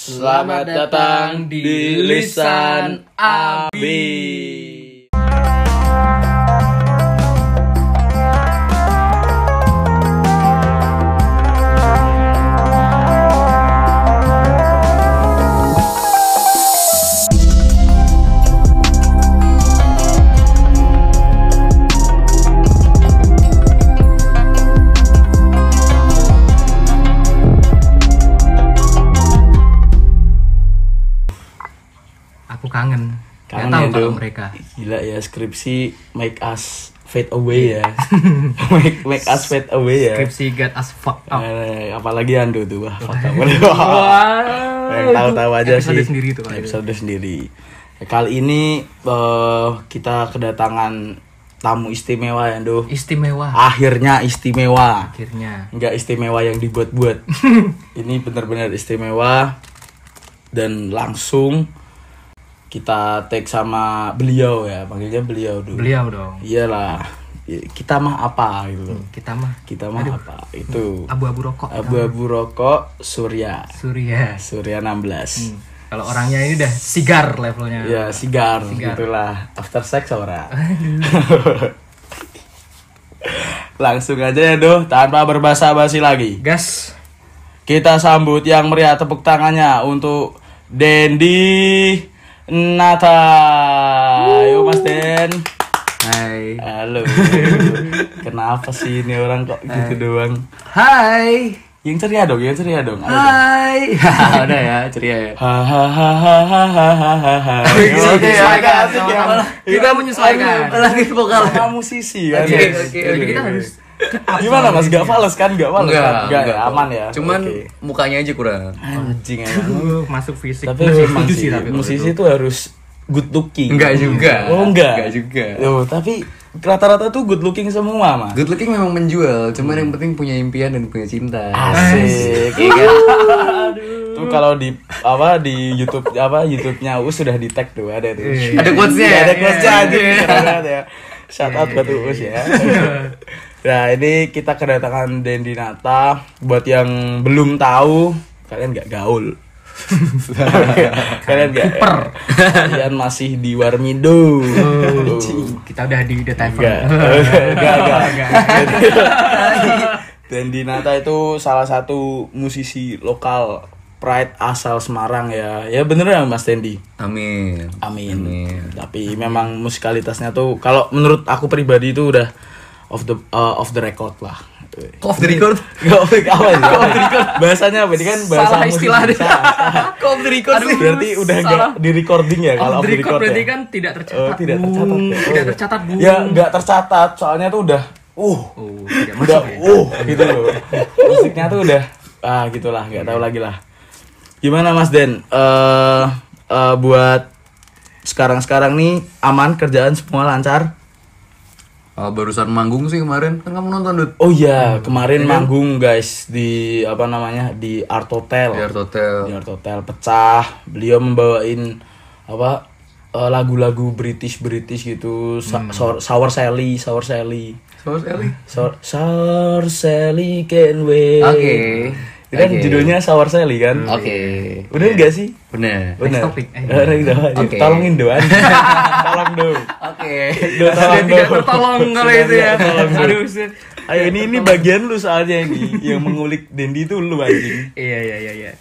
Selamat datang di Lisan Abi. Mereka. Gila ya skripsi make us fade away ya. make, make us fade away ya. Skripsi get as fuck up. Eh, apalagi Ando tuh wah fuck up. Wah, Yang tahu-tahu aja episode sih. sendiri tuh kalau itu. Episode sendiri. Kali ini eh, kita kedatangan tamu istimewa ya, Ando. Istimewa. Akhirnya istimewa. Akhirnya. nggak istimewa yang dibuat-buat. ini benar-benar istimewa dan langsung kita take sama beliau ya, panggilnya beliau dulu. Beliau dong. Iyalah, kita mah apa gitu. Kita mah Kita mah apa? Itu abu-abu rokok. abu-abu rokok Surya. Surya. Surya 16. Hmm. Kalau orangnya ini udah sigar levelnya. Ya, sigar, Sigar. gitulah. After sex ora. Langsung aja ya, Doh, tanpa berbasa-basi lagi. Gas. Kita sambut yang meriah tepuk tangannya untuk Dendi Nata. Ayo Mas Den. Hai. Halo. Kenapa sih ini orang kok gitu doang? Hai. Yang ceria dong, yang ceria dong. Ayo dong. Hai. Udah ya, ceria ya. Hahaha. Kita menyesuaikan. Lagi vokal. Sama musisi. Oke, oke, oke. Kita harus Gimana Mas? Gak fals kan? Gak fals kan? Gak, ya? aman ya. Cuman Oke. mukanya aja kurang. anjing. Aduh, masuk fisik. Tapi Masih memang sih, musisi itu. harus good looking. Enggak juga. Oh enggak. Enggak juga. Loh, tapi rata-rata tuh good looking semua mah. Good looking memang menjual, cuman yang penting punya impian dan punya cinta. Asik. Iya kan? Tuh kalau di apa di YouTube apa YouTube-nya Us sudah di tag tuh ada tuh. Iya. Ada quotes-nya Iya, ya? Ada quotes-nya Iya. aja. Banget ya. Shout out buat Us ya. Nah, ini kita kedatangan Dendi Nata buat yang belum tahu kalian nggak gaul. kalian nggak kalian masih di Warmindo. Oh, kita udah di The Tavern. Enggak, enggak, enggak. Dan Dinata itu salah satu musisi lokal Pride asal Semarang ya. Ya bener ya Mas Dendi? Amin. Amin. Amin. Tapi memang musikalitasnya tuh kalau menurut aku pribadi itu udah off the uh, off the record lah. Off the record. Gak off the? Off record. Bahasanya apa? Ini kan bahasa Salah istilah deh. Salah. Kok off the record sih? Berarti udah enggak di recording ya kalau Off the record berarti ya? kan tidak tercatat. Oh, tidak tercatat. ya? Tidak Oh. tercatat, Bu. Ya, enggak tercatat. Soalnya tuh udah uh Oh, tidak udah ya. uh gitu loh musiknya tuh udah ah gitulah nggak tahu lagi lah gimana Mas Den eh eh, buat sekarang sekarang nih aman kerjaan semua lancar Oh, barusan manggung sih kemarin. Kan kamu nonton, Dut? oh iya kemarin manggung guys di apa namanya di Art Hotel Di Art Hotel. di Art Hotel pecah beliau membawain apa eh, lagu-lagu British British gitu Sa- Sour, Sour Sally Sour Sally Sama sekali. Sour, Sour Sally can wait Oke. Itu kan Oke. judulnya Sour Sally kan? Oke. Bener gak sih? Bener. Bener. topik. Eh. Eh, next topic. Oke. Tolongin doan. Tolong dong. Oke. Do, tolong Tidak dong. tertolong kalau itu ya. tidak tolong dong. Aduh. Ayo ini ini bagian lu soalnya ini yang mengulik Dendi itu lu anjing. Iya, iya, iya, iya.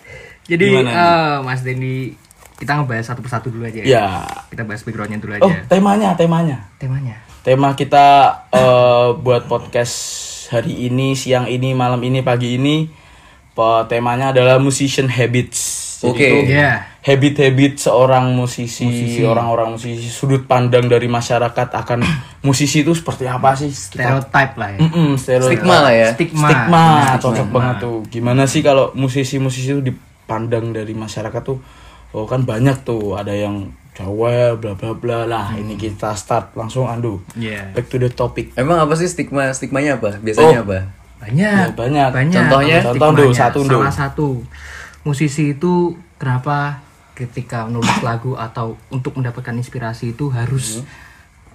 Jadi eh, Mas Dendi kita ngebahas satu persatu dulu aja Ya. Kita bahas backgroundnya dulu Oh, aja. temanya, temanya. Temanya. Tema kita eh, buat podcast hari ini, siang ini, malam ini, pagi ini temanya adalah musician habits. Oke. itu Iya. habit-habit seorang musisi, orang-orang musisi, sudut pandang dari masyarakat akan musisi itu seperti apa sih? Stereotype lah ya. Mm-mm, stereotype. Stigma lah ya. Stigma. Stigma, Nah, cocok banget tuh. Gimana sih kalau musisi-musisi itu dipandang dari masyarakat tuh? Oh kan banyak tuh, ada yang Jawa, bla bla bla lah. Ini kita start langsung andu. Iya. Back to the topic. Emang apa sih stigma stigmanya apa? Biasanya Oh. apa? Banyak. Ya, banyak. Contohnya? Contoh, stigmanya. Du, satu, Du. Salah satu. Musisi itu kenapa ketika menulis lagu atau untuk mendapatkan inspirasi itu harus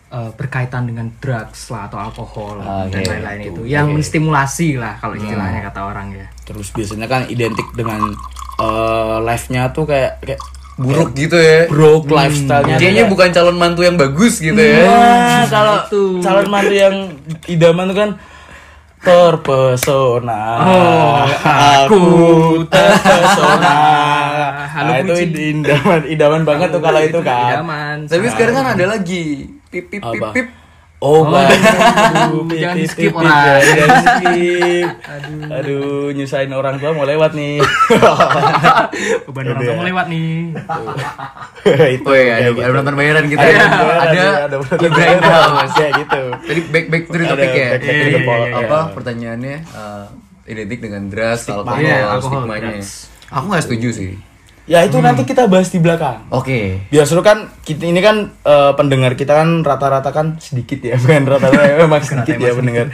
eh, berkaitan dengan drugs lah atau alkohol Ah, dan iya, lain-lain itu. itu yang menstimulasi lah kalau istilahnya kata orang ya Terus biasanya kan identik dengan eh, life-nya tuh kayak kayak Buruk gitu ya. broke lifestyle-nya. tuh Kayaknya kayak- bukan calon mantu yang bagus gitu ya. Nah, kalau calon mantu yang idaman tuh kan terpesona. aku terpesona. Halo, nah, itu idaman idaman banget tuh kalau itu kan. Idaman. Tapi sekarang kan ada lagi. Pip pip pip pip. Oh, baru. jangan Pip, skip pip, orang. pip, ya, jangan skip. Aduh. nyusahin orang tua mau lewat nih. Beban orang tua mau lewat nih. itu. Oh iya, ada, kayak ada gitu. penonton bayaran kita Ada ya. bayaran, Ada ada penonton Ibrahim bayaran. Mas. Ya gitu. Tadi back back to the Ada topic ya. back- back to the Iya, po- iya, Apa pertanyaannya eh, identik dengan drugs, alkohol, Iya, stigmanya. Aku nggak setuju sih. Ya itu nanti kita bahas di belakang. Oke. Biar seru kan kita ini kan eh, pendengar kita kan rata-rata kan sedikit ya, bukan rata-rata memang sedikit ya pendengar.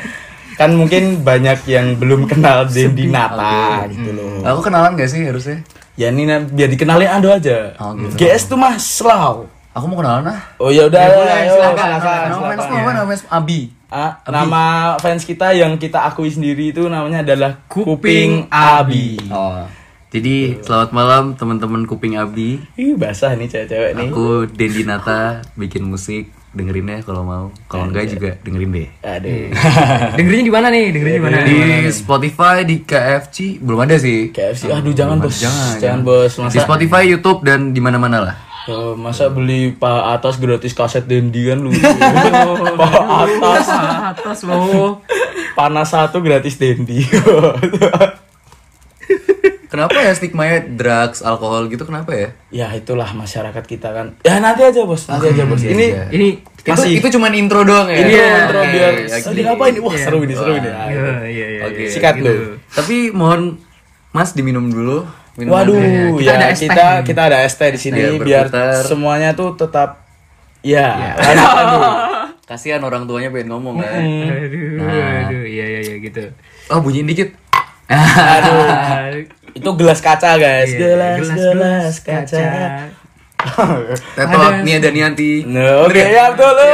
Kan mungkin banyak yang belum kenal Dendi Nata gitu loh. Aku kenalan gak sih harusnya? Ya ini biar dikenalin Ando aja. Oh, gitu. GS tuh Mas Slow. Aku mau kenalan ah. Oh ya udah, ayo, silakan, silakan, Nama fans apa? Nama fans Abi. Ah, nama fans kita yang kita akui sendiri itu namanya adalah Kuping Kuping Abi. Oh. Jadi selamat malam teman-teman Kuping Abi. Ih basah nih cewek-cewek nih. Aku Dendi Nata bikin musik dengerin ya kalau mau. Kalau enggak juga dengerin deh. Aduh. Dengerinnya di mana nih? Dengerinnya di mana? Di Spotify, di KFC belum ada sih. KFC, aduh jangan bos, Jangan, jangan bos, Di masa Spotify, YouTube dan di mana-mana lah. Ya, masa beli pak atas gratis kaset Dendi kan lu. pak atas atas loh. panas satu gratis Dendi. Kenapa ya stigma drugs, alkohol gitu kenapa ya? ya itulah masyarakat kita kan. Ya nanti aja bos, nanti aja bos. iya, Ini iya. Ini Itu Masih. itu cuman intro doang ya. ini Iya, intro biar apa ini? Wah seru ini seru ini. Iya, iya, iya. Oke. Sikat lu. Tapi mohon Mas diminum dulu. minumannya. Waduh, Kita ya kita kita ada es teh di sini Biar biar semuanya tuh tetap ya. Kasihan orang tuanya pengen ngomong kan. Aduh, aduh, iya, iya, iya gitu. Oh bunyiin dikit. Aduh, itu gelas kaca guys, Iya, gelas gelas kaca. Tetot, Ada- nih ada Nianti. Nah, oke ya betul lu.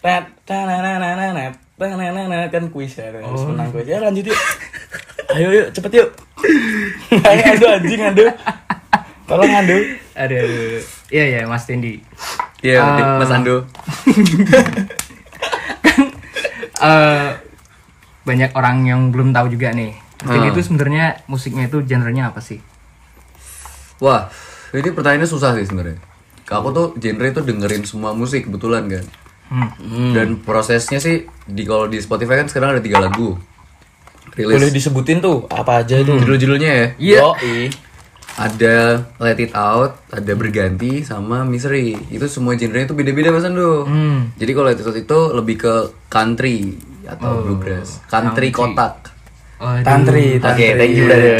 Tet, tananananet, tananana, kan kuis ya, harus menang kuis. Ya lanjut yuk. Ayo yuk, cepet yuk. Ayo adu anjing adu. Tolong adu. Aduh, aduh. Iya, iya, Mas Tendi. Iya, Ah. Mas Ando. eh banyak orang yang belum tahu juga nih. Tendi Ah. itu sebenarnya musiknya itu genrenya apa sih? Wah, ini pertanyaannya susah sih sebenarnya. Aku tuh genre itu dengerin semua musik kebetulan kan. Hmm. Dan prosesnya sih di kalau di Spotify kan sekarang ada tiga lagu. Rilis. Boleh disebutin tuh apa aja itu? Judul-judulnya ya. Iya. Yoi. Ada Let It Out, ada Berganti, sama Misery. Itu semua genre itu beda-beda Mas Ando. Hmm. Jadi kalau Let It Out itu lebih ke country atau bluegrass. Country, kotak. Oh, aduh. Tantri, Oke, tantri. thank you, brother.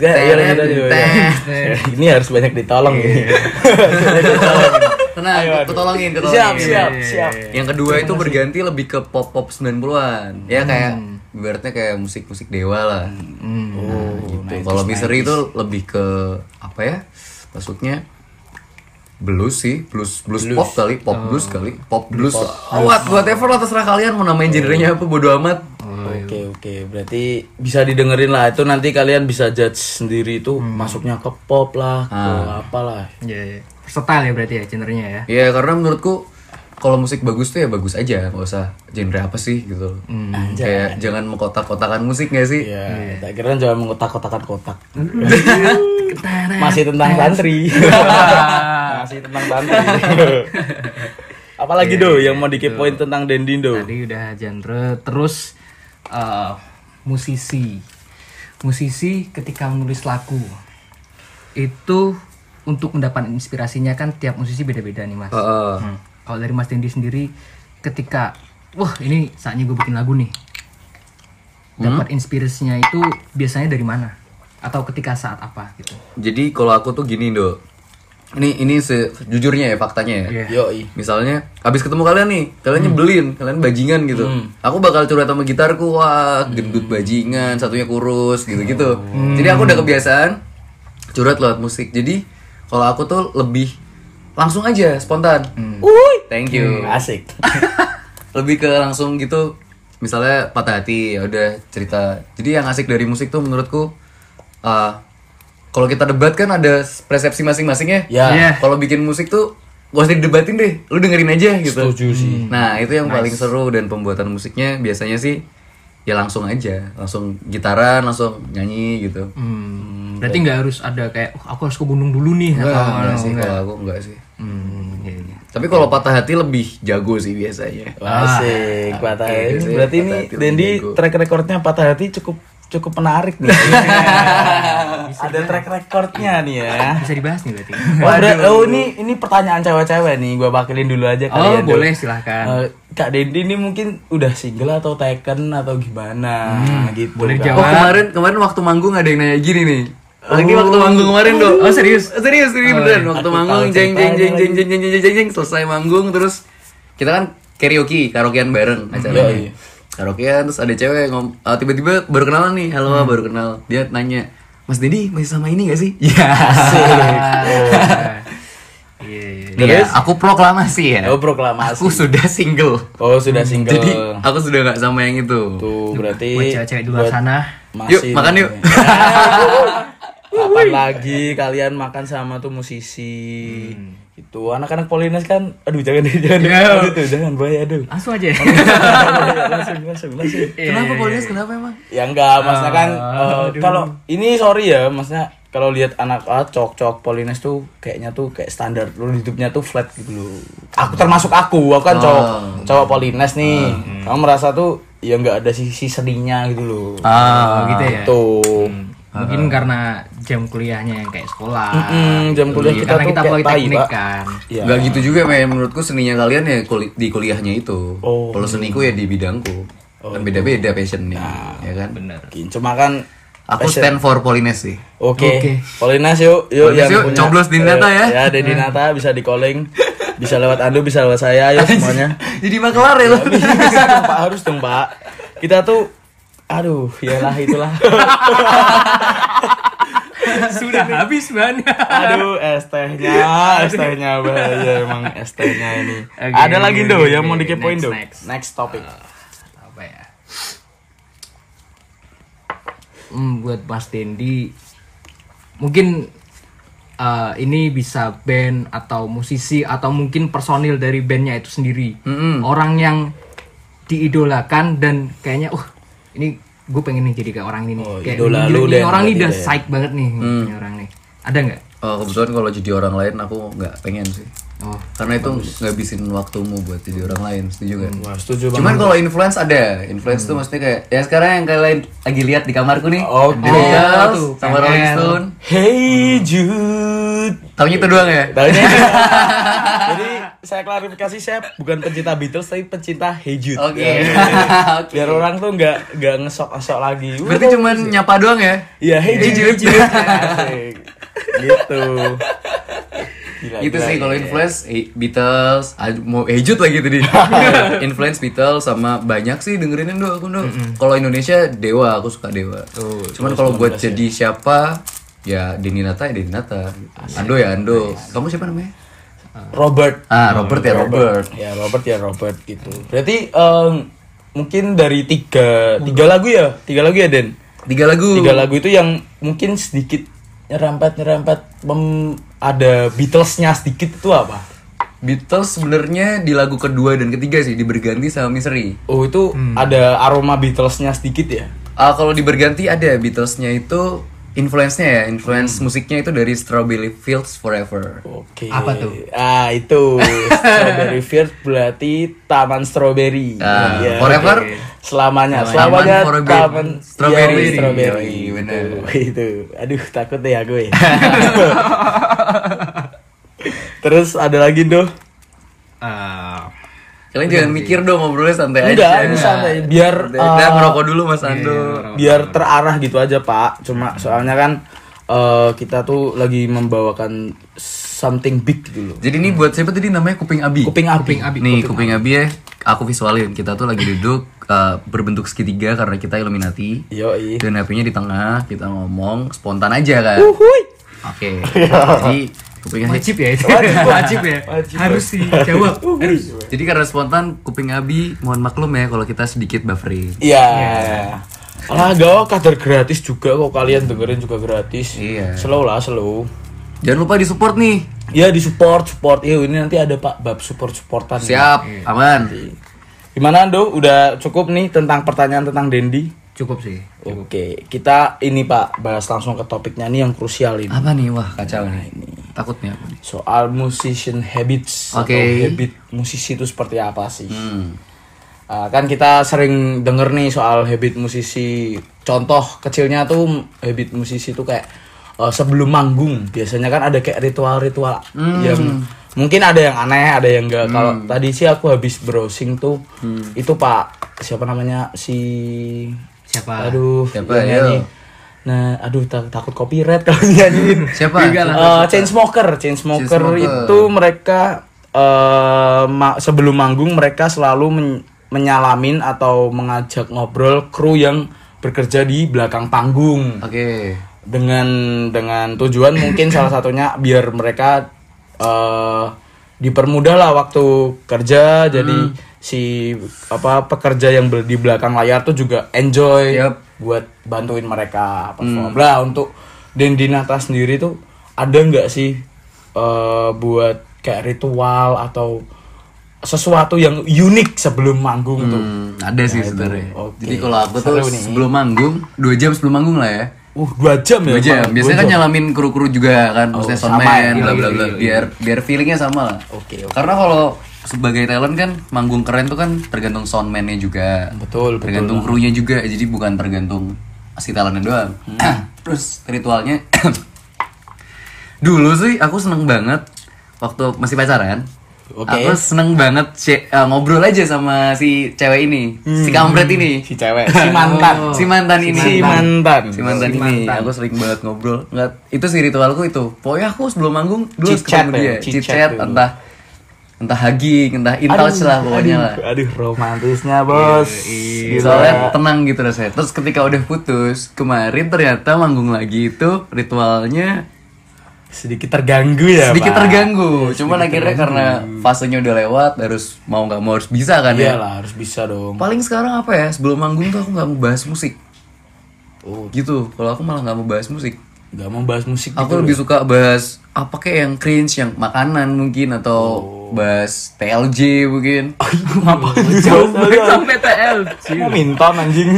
Ya, iya. Ini harus banyak ditolong ini. Tenang, Ayo, aduh. ketolongin, ketolongin. Siap, siap, siap. Yang kedua itu berganti lebih ke pop-pop 90-an. Ya kayak ibaratnya kayak musik-musik dewa lah. Oh, gitu. Kalau Misery itu lebih ke apa ya? Maksudnya blues sih, blues blues, pop kali, pop blues kali, pop blues. Oh, what, whatever lah terserah kalian mau namain genrenya apa bodo amat. Oke oke, berarti bisa didengerin lah. Itu nanti kalian bisa judge sendiri itu masuknya ke pop lah, ke apalah. Iya, iya. Versatile ya berarti ya genrenya ya. Ya karena menurutku kalau musik bagus tuh ya bagus aja, nggak usah genre apa sih gitu. Kayak jangan mengkotak-kotakan musik gak sih? Iya, tak kira jangan mengotak-kotakan kotak. Masih tentang tantri. Masih tentang tantri. Apalagi do yang mau dikepoin tentang Dendindo? Tadi udah genre, terus eh, musisi. Musisi ketika menulis lagu itu untuk mendapat inspirasinya kan tiap musisi beda-beda nih mas. Heeh. Hmm. Kalau dari Mas Dendi sendiri, ketika wah ini saatnya gue bikin lagu nih, dapat inspirasinya itu biasanya dari mana? Atau ketika saat apa gitu? Jadi kalau aku tuh gini do, ini ini sejujurnya ya faktanya ya. Iya. Yoi. Misalnya habis ketemu kalian nih, kalian nyebelin, kalian bajingan gitu. Aku bakal curhat sama gitarku, wah gendut bajingan, satunya kurus gitu-gitu. Jadi aku udah kebiasaan curhat lewat musik. Jadi kalau aku tuh lebih langsung aja spontan. Uy, thank you. Asik. lebih ke langsung gitu. Misalnya patah hati, ya udah cerita. Jadi yang asik dari musik tuh menurutku uh, kalau kita debat kan ada persepsi masing-masingnya. Ya. Iya. Kalau bikin musik tuh gak usah didebatin deh, lu dengerin aja gitu. Setuju sih. Nah itu yang paling seru dan pembuatan musiknya biasanya sih ya langsung aja, langsung gitaran, langsung nyanyi gitu. Hmm. Berarti nggak harus ada kayak oh, aku harus ke gunung dulu nih Enggak, atau enggak sih enggak. kalau aku enggak sih. Hmm, iya, iya. Tapi kalau patah hati lebih jago sih biasanya. Asik, patah oke, hati. Berarti patah ini hati Dendi track recordnya patah hati cukup cukup menarik nih. Ada track recordnya nih ya. Bisa dibahas nih berarti. Oh, ber- oh, ini ini pertanyaan cewek-cewek nih, gua bakilin dulu aja Oh, kalian. boleh dulu. silahkan. Eh, Kak Dendi ini mungkin udah single atau taken atau gimana gitu. boleh. Oh jawab. kemarin kemarin waktu manggung ada yang nanya gini nih. Lagi waktu manggung kemarin dong. Oh, serius? Serius ini Oh, beneran. iya. Waktu manggung jeng jeng jeng jeng jeng jeng jeng jeng jeng selesai manggung terus kita kan karaoke karaokean bareng acaranya. Yoi. Karaokean terus ada cewek ngom ah, tiba-tiba baru kenalan nih. Halo, Hmm. baru kenal. Dia nanya, "Mas Dedi masih sama ini gak sih?" Iya. Iya, iya. Nih ya, aku proklamasi ya. Oh, proklamasi. Aku sudah single. Oh, sudah single. Jadi aku sudah nggak sama yang itu. Tuh, berarti Buat cewek-cewek di luar sana. Yuk, makan yuk. Kapan lagi kalian makan sama tuh musisi? Hmm. Itu anak-anak Polines kan, aduh jangan deh, jangan deh. Ya. aduh tuh, jangan boy, aduh. Langsung aja. langsung, langsung, langsung. Kenapa Polinas? Kenapa emang? Ya enggak, maksudnya kan Ah, eh, kalau ini sorry ya, maksudnya kalau lihat anak ah, cok-cok Polines tuh kayaknya tuh kayak standar lu hidupnya tuh flat gitu loh. Aku termasuk aku, aku kan cowok cowok Polines nih. Kamu merasa tuh ya nggak ada sisi seninya gitu loh. Oh, gitu ya. Tuh. Mungkin karena jam kuliahnya yang kayak sekolah. Mm-mm, jam kuliah Iya, kita karena tuh kita kayak tai, Pak. kan. Iya. Gak gitu juga men menurutku seninya kalian ya kuli- di kuliahnya itu. Oh. Kalau seniku ya di bidangku. Kan beda-beda passionnya, ya kan? Bener. Cuma kan Aku stand for Polines sih. Oke, Oke. Polines yuk, yuk Polines yang yuk, punya- coblos di Nata ya. Eh, Ya, di Nata bisa di calling, bisa lewat Ando, bisa lewat saya, yuk semuanya. Jadi makelar ya lo. bisa dong Pak, harus dong Pak. Kita tuh, aduh, iyalah itulah. Sudah habis banyak. Aduh, es tehnya, es tehnya bahaya emang es tehnya ini. Oke, Ada lagi oke, do oke, yang mau dikepoin do. next. Next topic. Apa ya? Hmm, buat Mas Dendi mungkin eh, ini bisa band atau musisi atau mungkin personil dari bandnya itu sendiri orang yang diidolakan dan kayaknya uh ini gue pengen nih jadi kayak orang ini nih Oh, kayak idola lu, ini Den, orang ini udah psych banget nih ini orang nih ada nggak Oh, kebetulan kalau jadi orang lain aku nggak pengen sih. oh Karena itu ngabisin waktumu buat jadi orang lain, setuju gak? Wah, setuju banget. Cuman kalau influence ada, influence tuh maksudnya kayak ya sekarang yang kalian lagi lihat di kamarku nih, Oke. The Beatles tuh, sama. Rolling Stone. Hey Jude. Taunya itu doang ya? Tahunya Jadi saya klarifikasi saya bukan pencinta Beatles tapi pencinta Hey Jude. Oke. Ya. Oke. Biar orang tuh nggak nggak ngesok-ngesok lagi. Berarti cuman nyapa doang ya? Iya, Hey Hey Jude. Jude. Asik. gitu. Gila, itu gila, sih kalau influence eh, Beatles mau ejut lagi tadi influence Beatles sama banyak sih dengerin do aku do kalau Indonesia Dewa aku suka Dewa cuman kalau buat jadi siapa ya Denny Nata ya Denny Nata Ando ya Ando kamu siapa namanya Robert. ah Robert ya Robert Ya Robert ya Robert gitu. Berarti em, mungkin dari tiga tiga lagu ya, tiga lagu ya Den. tiga lagu Tiga lagu itu yang mungkin sedikit nyerempet nyerempet mem- ada Beatlesnya sedikit itu apa? Beatles sebenarnya di lagu kedua dan ketiga sih di berganti sama Misery Oh itu ada aroma Beatlesnya sedikit ya? Ah kalau di berganti ada Beatlesnya itu influence-nya ya influence musiknya itu dari Strawberry Fields Forever Oke. Apa tuh? Ah itu Strawberry Field berarti Taman Strawberry. Ah, Iya. forever? Selamanya. Taman Selamanya for a bit. Taman Strawberry. Iya, Strawberry. Yoi, bener. Itu, itu. Aduh takut deh aku ya. Terus ada lagi doh. Eh, Kalian jangan mikir dong ngobrolnya santai Enggak, aja. ini santai. Biar Udah uh, ngerokok dulu Mas Ando. biar terarah gitu aja Pak. Cuma soalnya kan eh, kita tuh lagi membawakan something big gitu loh. Jadi ini buat siapa tadi namanya kuping abi? Kuping api. Kuping abi. Nih kuping abi ya. Aku visualin kita tuh lagi duduk uh, berbentuk segitiga karena kita Illuminati. Yoi. Dan HP-nya di tengah, kita ngomong spontan aja kan. Uhuy. Oke. Jadi kuping wajib ya itu wajib, ya Wajib. harus dijawab harus Jadi karena spontan kuping abi mohon maklum ya kalau kita sedikit buffering. Iya. Alah, gak kader gratis juga kok kalian dengerin juga gratis. Iya. Slow lah, slow. Jangan lupa di support nih. Ya di support, support. Iya, ini nanti ada Pak bab support supportan. Siap, aman. Gimana Ando? Udah cukup nih tentang pertanyaan tentang Dendi? Cukup sih. Oke, kita ini Pak bahas langsung ke topiknya nih yang krusial ini. Apa nih? Wah, kacau nih. Takut nih aku nih. Soal musician habits Oke. atau habit musisi itu seperti apa sih? Hmm. Uh, kan kita sering denger nih soal habit musisi. Contoh kecilnya tuh habit musisi tuh kayak uh, sebelum manggung biasanya kan ada kayak ritual-ritual yang mungkin ada yang aneh, ada yang enggak. Kalau tadi sih aku habis browsing tuh itu Pak siapa namanya si Siapa? aduh Siapa, nyanyi. Nah, aduh ta- takut copyright kalau nyanyiin. Siapa? Eh, Chainsmoker, Chainsmoker Chainsmoker. itu mereka eh ma- sebelum manggung mereka selalu men- menyalamin atau mengajak ngobrol kru yang bekerja di belakang panggung Oke. dengan dengan tujuan mungkin salah satunya biar mereka eh dipermudah lah waktu kerja jadi si apa pekerja yang ber- di belakang layar tuh juga enjoy Yup. buat bantuin mereka perform lah untuk Dendi Nata sendiri tuh ada nggak sih eh buat kayak ritual atau sesuatu yang unik sebelum manggung tuh Hmm, ada sih sebenarnya. Oke. Jadi kalau aku tuh Seru nih. sebelum manggung, dua jam sebelum manggung lah ya. uh dua jam ya Dua jam. Bang? Biasanya Dua kan jam. nyalamin kru-kru juga kan, maksudnya sama soundman, ya? bla bla bla. iya, Biar biar feelingnya sama lah. Oke, oke. Karena kalau sebagai talent kan manggung keren tuh kan tergantung soundman-nya juga. Betul, betul Tergantung krunya juga. Jadi bukan tergantung si talentnya doang. Hmm. Terus ritualnya Dulu sih aku seneng banget waktu masih pacaran. Oke. Aku seneng banget ce- eh, ngobrol aja sama si cewek ini, si kampret ini. si cewek si mantan si mantan ini si mantan si mantan ini aku sering banget ngobrol nggak itu sih ritualku itu pokoknya aku sebelum manggung dulu ketemu ya, dia chit-chat dulu. entah entah hugging entah in touch lah pokoknya aduh, lah. Aduh romantisnya bos. Iya, Gila. soalnya tenang gitu rasanya. Terus ketika udah putus kemarin ternyata manggung lagi itu ritualnya sedikit terganggu ya sedikit Pak? terganggu. Cuman akhirnya karena fasenya udah lewat harus mau nggak mau harus bisa kan ya? Iyalah harus bisa dong. Paling sekarang apa ya? Sebelum manggung tuh aku nggak mau bahas musik. Oh. Gitu. Kalau aku malah nggak mau bahas musik. Nggak mau bahas musik Aku gitu lebih suka bahas apa kayak yang cringe, yang makanan mungkin atau bahas TLJ mungkin. ngapain Jauh banget. sampai TL. mau minta anjing.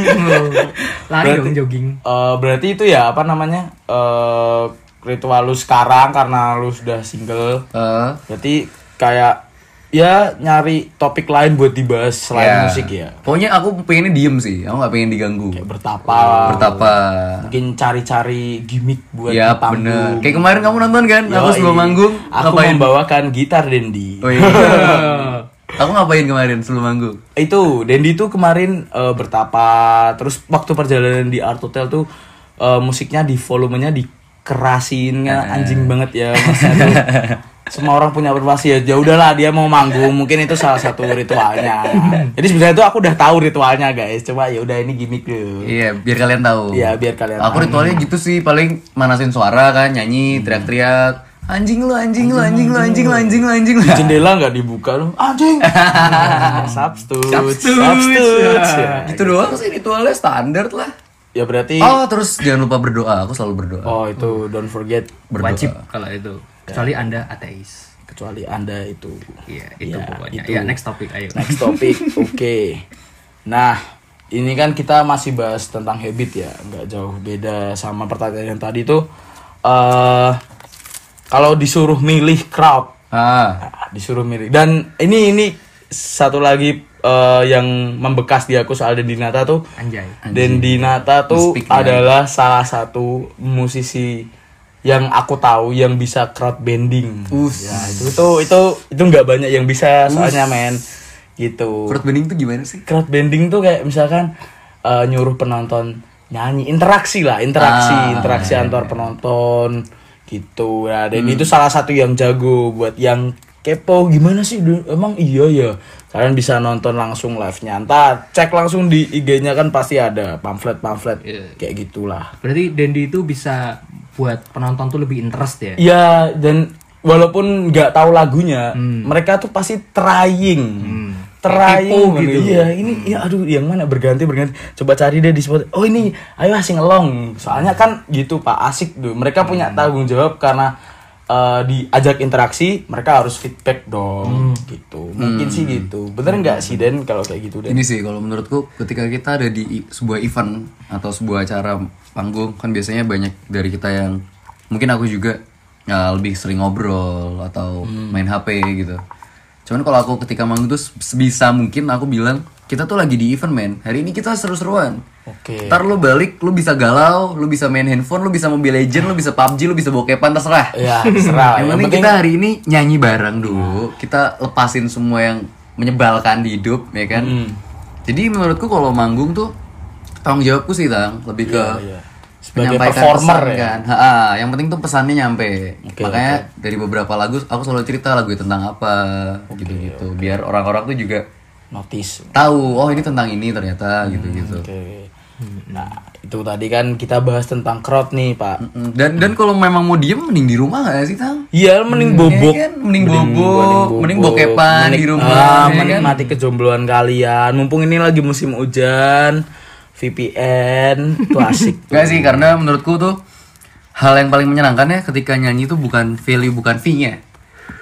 Lari dong jogging. Eh, berarti itu ya apa namanya eh ritual lu sekarang karena lu sudah single. Eh, berarti kayak ya nyari topik lain buat dibahas selain ya. musik ya Pokoknya aku pengennya diem sih, aku nggak pengen diganggu. kayak bertapa Bertapa. mungkin cari-cari gimmick buat Ya panggung. bener. Kayak kemarin kamu nonton kan? aku Yoi. sebelum manggung aku ngapain? membawakan gitar Dendi Oh iya. aku ngapain kemarin sebelum manggung? itu Dendi tuh kemarin eh, bertapa terus waktu perjalanan di Art Hotel tuh eh, musiknya di volumenya dikerasin kan anjing banget ya maksudnya tuh semua orang punya privasi ya ya udahlah dia mau manggung mungkin itu salah satu ritualnya jadi sebenarnya itu aku udah tahu ritualnya guys coba ya udah ini gimmick dulu Iya, biar kalian tahu. Iya, biar kalian Aku ritualnya gitu sih, paling manasin suara kan, nyanyi, teriak-teriak. Anjing lu, anjing lu, anjing lu, anjing lu, anjing lu, anjing lu. Jendela nggak dibuka lu anjing substitute Substitute. substitute ya. Itu doang sih ritualnya standar lah. ya berarti Oh, terus jangan lupa berdoa. Aku selalu berdoa. oh itu don't forget Berdoa. Wajib kalau itu. Kecuali Anda ateis. kecuali anda itu Iya, itu Ya, pokoknya. itu. Ya, next topic ayo. Next topic, oke. Nah, ini kan kita masih bahas tentang habit ya, nggak jauh beda sama pertanyaan yang tadi tuh. eh kalau disuruh milih crowd, Ah, ah, disuruh milih. Dan ini ini satu lagi eh, yang membekas di aku soal Dendi Nata tuh. Anjay. Dendi Nata tuh Speak adalah salah satu musisi yang aku tahu yang bisa crowd bending. Us. Ya, itu itu itu itu nggak banyak yang bisa soalnya men. Gitu crowd bending tuh gimana sih? crowd bending tuh kayak misalkan eh, nyuruh penonton nyanyi interaksi lah interaksi Ah, interaksi antar penonton gitu ya dan itu salah satu yang jago buat yang kepo gimana sih emang iya ya kalian bisa nonton langsung live nya entah cek langsung di IG-nya kan pasti ada pamflet pamflet kayak gitulah Berarti Dendi itu bisa buat penonton tuh lebih interest ya. Iya dan walaupun nggak tahu lagunya mereka tuh pasti trying teraing Kepo gitu. gitu. Iya, ini ya aduh yang mana berganti berganti. Coba cari deh di spot. Oh ini, ayo asing ngelong. Soalnya kan gitu Pak, asik tuh. Mereka punya tanggung jawab karena eh, diajak interaksi, mereka harus feedback dong. Gitu. Mungkin sih gitu. Bener nggak sih Den kalau kayak gitu Den? Ini sih kalau menurutku ketika kita ada di sebuah event atau sebuah acara panggung kan biasanya banyak dari kita yang mungkin aku juga ya, lebih sering ngobrol atau main HP gitu. Cuman kalau aku ketika manggung tuh sebisa mungkin aku bilang kita tuh lagi di event men. Hari ini kita seru-seruan. Oke. Ntar lu balik, lu bisa galau, lu bisa main handphone, lu bisa Mobile Legend, lu bisa PUBG, lu bisa bokepan terserah. Ya, serah. yang penting kita hari ini nyanyi bareng dulu. Kita lepasin semua yang menyebalkan di hidup, ya kan? Hmm. Jadi menurutku kalau manggung tuh tanggung jawabku sih, Tang, lebih ke iya. Sebagai menyampaikan performer pesan, ya? kan. Ha-ha, yang penting tuh pesannya nyampe. Oke, Makanya dari beberapa lagu aku selalu cerita lagu tentang apa, gitu-gitu. Biar orang-orang tuh juga notice. tahu, oh ini tentang ini ternyata, gitu-gitu. Oke. Nah, itu tadi kan kita bahas tentang crowd nih, Pak. Dan dan kalau memang mau diem mending di rumah gak sih, Tang? Iya, mending bobok. Iya kan? Mending bobok, mending bokepan di rumah, Ah, ya kan? menikmati kejombloan kalian. Mumpung ini lagi musim hujan, VPN, itu asik. Gak sih, karena menurutku tuh hal yang paling menyenangkan ya ketika nyanyi itu bukan value, bukan fee-nya.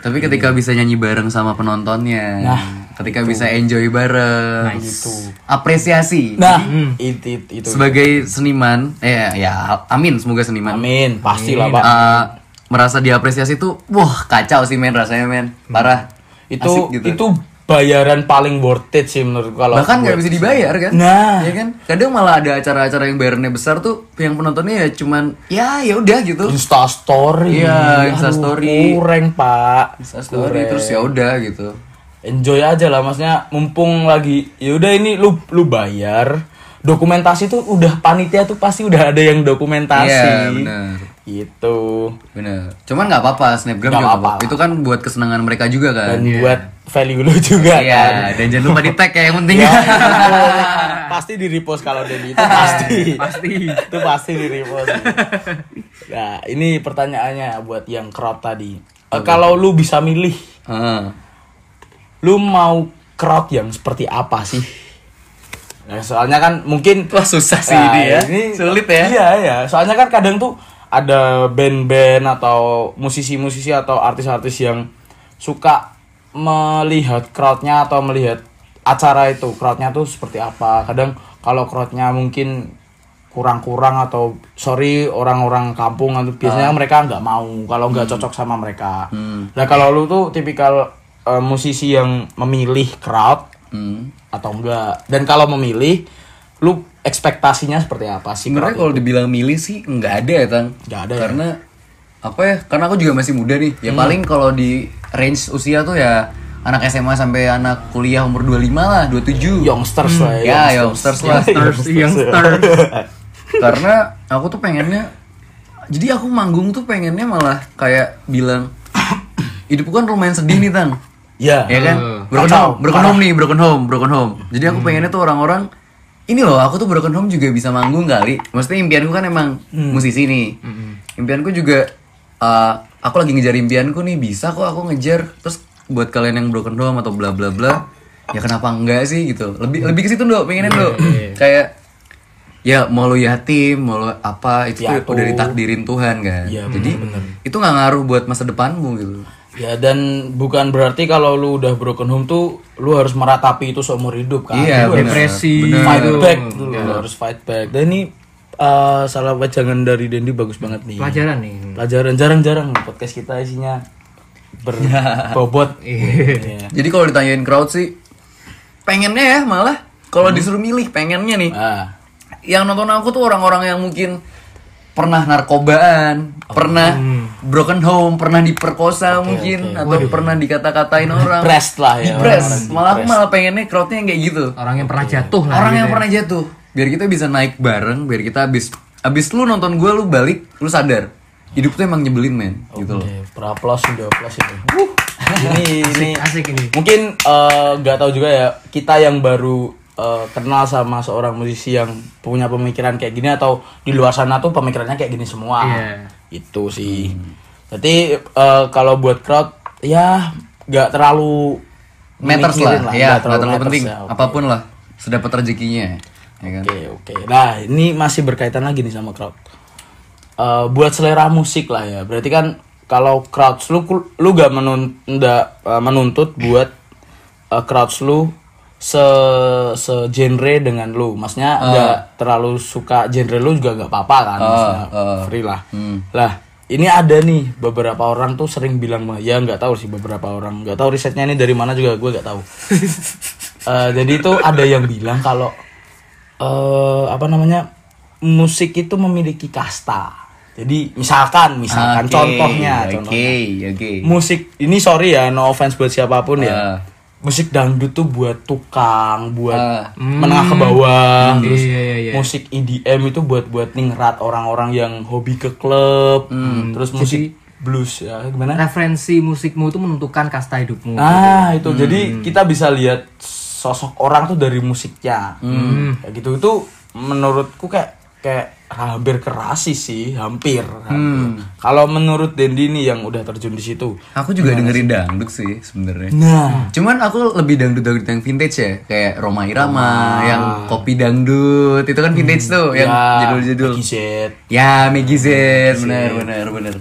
Tapi ketika bisa nyanyi bareng sama penontonnya. Nah, ketika bisa enjoy bareng. Gitu. Apresiasi. Nah, itu, itu, itu. Sebagai seniman, eh ya amin semoga seniman. Amin, pastilah, Pak. Uh, merasa diapresiasi tuh, wah kacau sih men rasanya men, parah. Itu Asik gitu. itu bayaran paling worth it sih menurut kalau bahkan nggak bisa dibayar kan Nah. ya kan kadang malah ada acara-acara yang bayarnya besar tuh yang penontonnya ya cuman ya ya udah gitu Insta story. Iya, Insta story. Kurang, Pak. Insta story terus ya udah gitu enjoy aja lah maksudnya mumpung lagi ya udah ini lu lu bayar dokumentasi tuh udah panitia tuh pasti udah ada yang dokumentasi. Iya, benar. gitu. Bener cuman nggak apa-apa snapgram Nggak juga apa-apa. apa-apa. itu kan buat kesenangan mereka juga kan. Dan buat value lu juga kan. iya dan jangan lupa di tag ya yang penting. Ya, pasti di repost kalau Dedi itu pasti. Pasti. Itu pasti di repost. Nah ini pertanyaannya buat yang crowd tadi. Eh, kalau lu bisa milih Heeh. Lu mau crowd yang seperti apa sih Nah, soalnya kan mungkin Wah, susah sih Nah, ini ya. Sulit ya. Iya, iya. Soalnya kan kadang tuh ada band-band atau musisi-musisi atau artis-artis yang suka melihat crowdnya atau melihat acara itu crowdnya tuh seperti apa. Kadang kalau crowdnya mungkin kurang-kurang atau sorry orang-orang kampung atau biasanya mereka nggak mau kalau nggak cocok sama mereka. Nah kalau lu tuh tipikal eh, musisi yang memilih crowd Hmm. atau enggak. Dan kalau memilih lu ekspektasinya seperti apa sih sebenarnya kalau dibilang milih sih nggak ada ya tang. Nggak ada ya? karena apa ya karena aku juga masih muda nih. Ya paling kalau di range usia tuh ya anak SMA sampai anak kuliah umur 25 lah 27 youngsters lah ya youngsters. lah. Youngster karena aku tuh pengennya jadi aku manggung tuh pengennya malah kayak bilang hidupku kan lumayan sedih nih tang ya. Ya kan? Broken Kacau, home broken home nih broken home broken home. Jadi aku pengennya tuh orang-orang ini loh aku tuh broken home juga bisa manggung kali. Maksudnya impianku kan emang musisi nih. Impianku juga uh, aku lagi ngejar impianku nih bisa kok aku ngejar. Terus buat kalian yang broken home atau bla bla bla ya kenapa enggak sih gitu. Lebih lebih ke situ dok pengennya dok kayak ya mau lo yatim mau lo apa itu tuh Piatu. udah ditakdirin Tuhan kan. Iya, jadi itu nggak ngaruh buat masa depanmu gitu ya dan bukan berarti kalau lu udah broken home tuh lu harus meratapi itu seumur hidup kan? Iya, Lu depresi. Benar. fight back dulu lu harus fight back. Dan ini uh, salah wejangan dari Dendi bagus banget nih. Pelajaran nih. Pelajaran jarang-jarang podcast kita isinya berbobot. Iya. Jadi kalau ditanyain crowd sih pengennya ya malah. Kalau disuruh milih pengennya nih. ah. Yang nonton aku tuh orang-orang yang mungkin pernah narkobaan, pernah broken home, pernah diperkosa mungkin atau pernah dikata-katain orang. Depressed lah ya, Depressed. Malah aku malah pengennya crowdnya yang kayak gitu. orang yang pernah jatuh lah Orang gitu yang ya. pernah jatuh. Biar kita bisa naik bareng, biar kita abis abis lu nonton gue lu balik, lu sadar. Hidup tuh emang nyebelin men, gitu loh. Oke, beraplos udah plus ini. ini ini asik ini mungkin eh, nggak tahu juga ya kita yang baru eh, kenal sama seorang musisi yang punya pemikiran kayak gini atau di luar sana tuh pemikirannya kayak gini semua. Iya. Itu sih. Jadi eh, kalau buat crowd ya nggak terlalu matters mikirin lah, ya nggak terlalu matters penting ya, oke. apa pun lah sedapat rezekinya ya kan Oke oke. Nah ini masih berkaitan lagi nih sama crowd. Eh, buat selera musik lah ya. Berarti kan kalau crowds lu lu gak menun, nggak, eh, menuntut buat eh, crowds lu se se genre dengan lu. Maksudnya nggak terlalu suka genre lu juga nggak apa-apa kan. Maksudnya ah. free lah. Lah ini ada nih beberapa orang tuh sering bilang ya nggak tahu sih beberapa orang nggak tahu risetnya ini dari mana juga gue nggak tahu. Eh, jadi itu ada yang bilang kalau eh apa namanya musik itu memiliki kasta. Jadi misalkan misalkan Oke, contohnya oke contohnya oke musik ini sorry ya no offense buat siapa pun ya. Ah. Musik dangdut tuh buat tukang, buat Ah. menengah ke bawah, terus Iya, iya, iya. musik EDM itu buat buat ningrat orang-orang yang hobi ke klub, terus musik blues ya gimana? Referensi musikmu itu menentukan kasta hidupmu. Nah itu jadi kita bisa lihat sosok orang tuh dari musiknya, kayak gitu itu menurutku kayak kayak hampir kerasi sih, hampir. hampir. Kalau menurut Dendi nih yang udah terjun di situ, aku juga dengerin dangdut sih sebenarnya nah Cuman aku lebih dangdut dangdut yang vintage ya, kayak Roma Irama, yang kopi dangdut itu kan vintage tuh, yang ya, judul-judul. Z. Ya, Maggie Z, benar benar benar.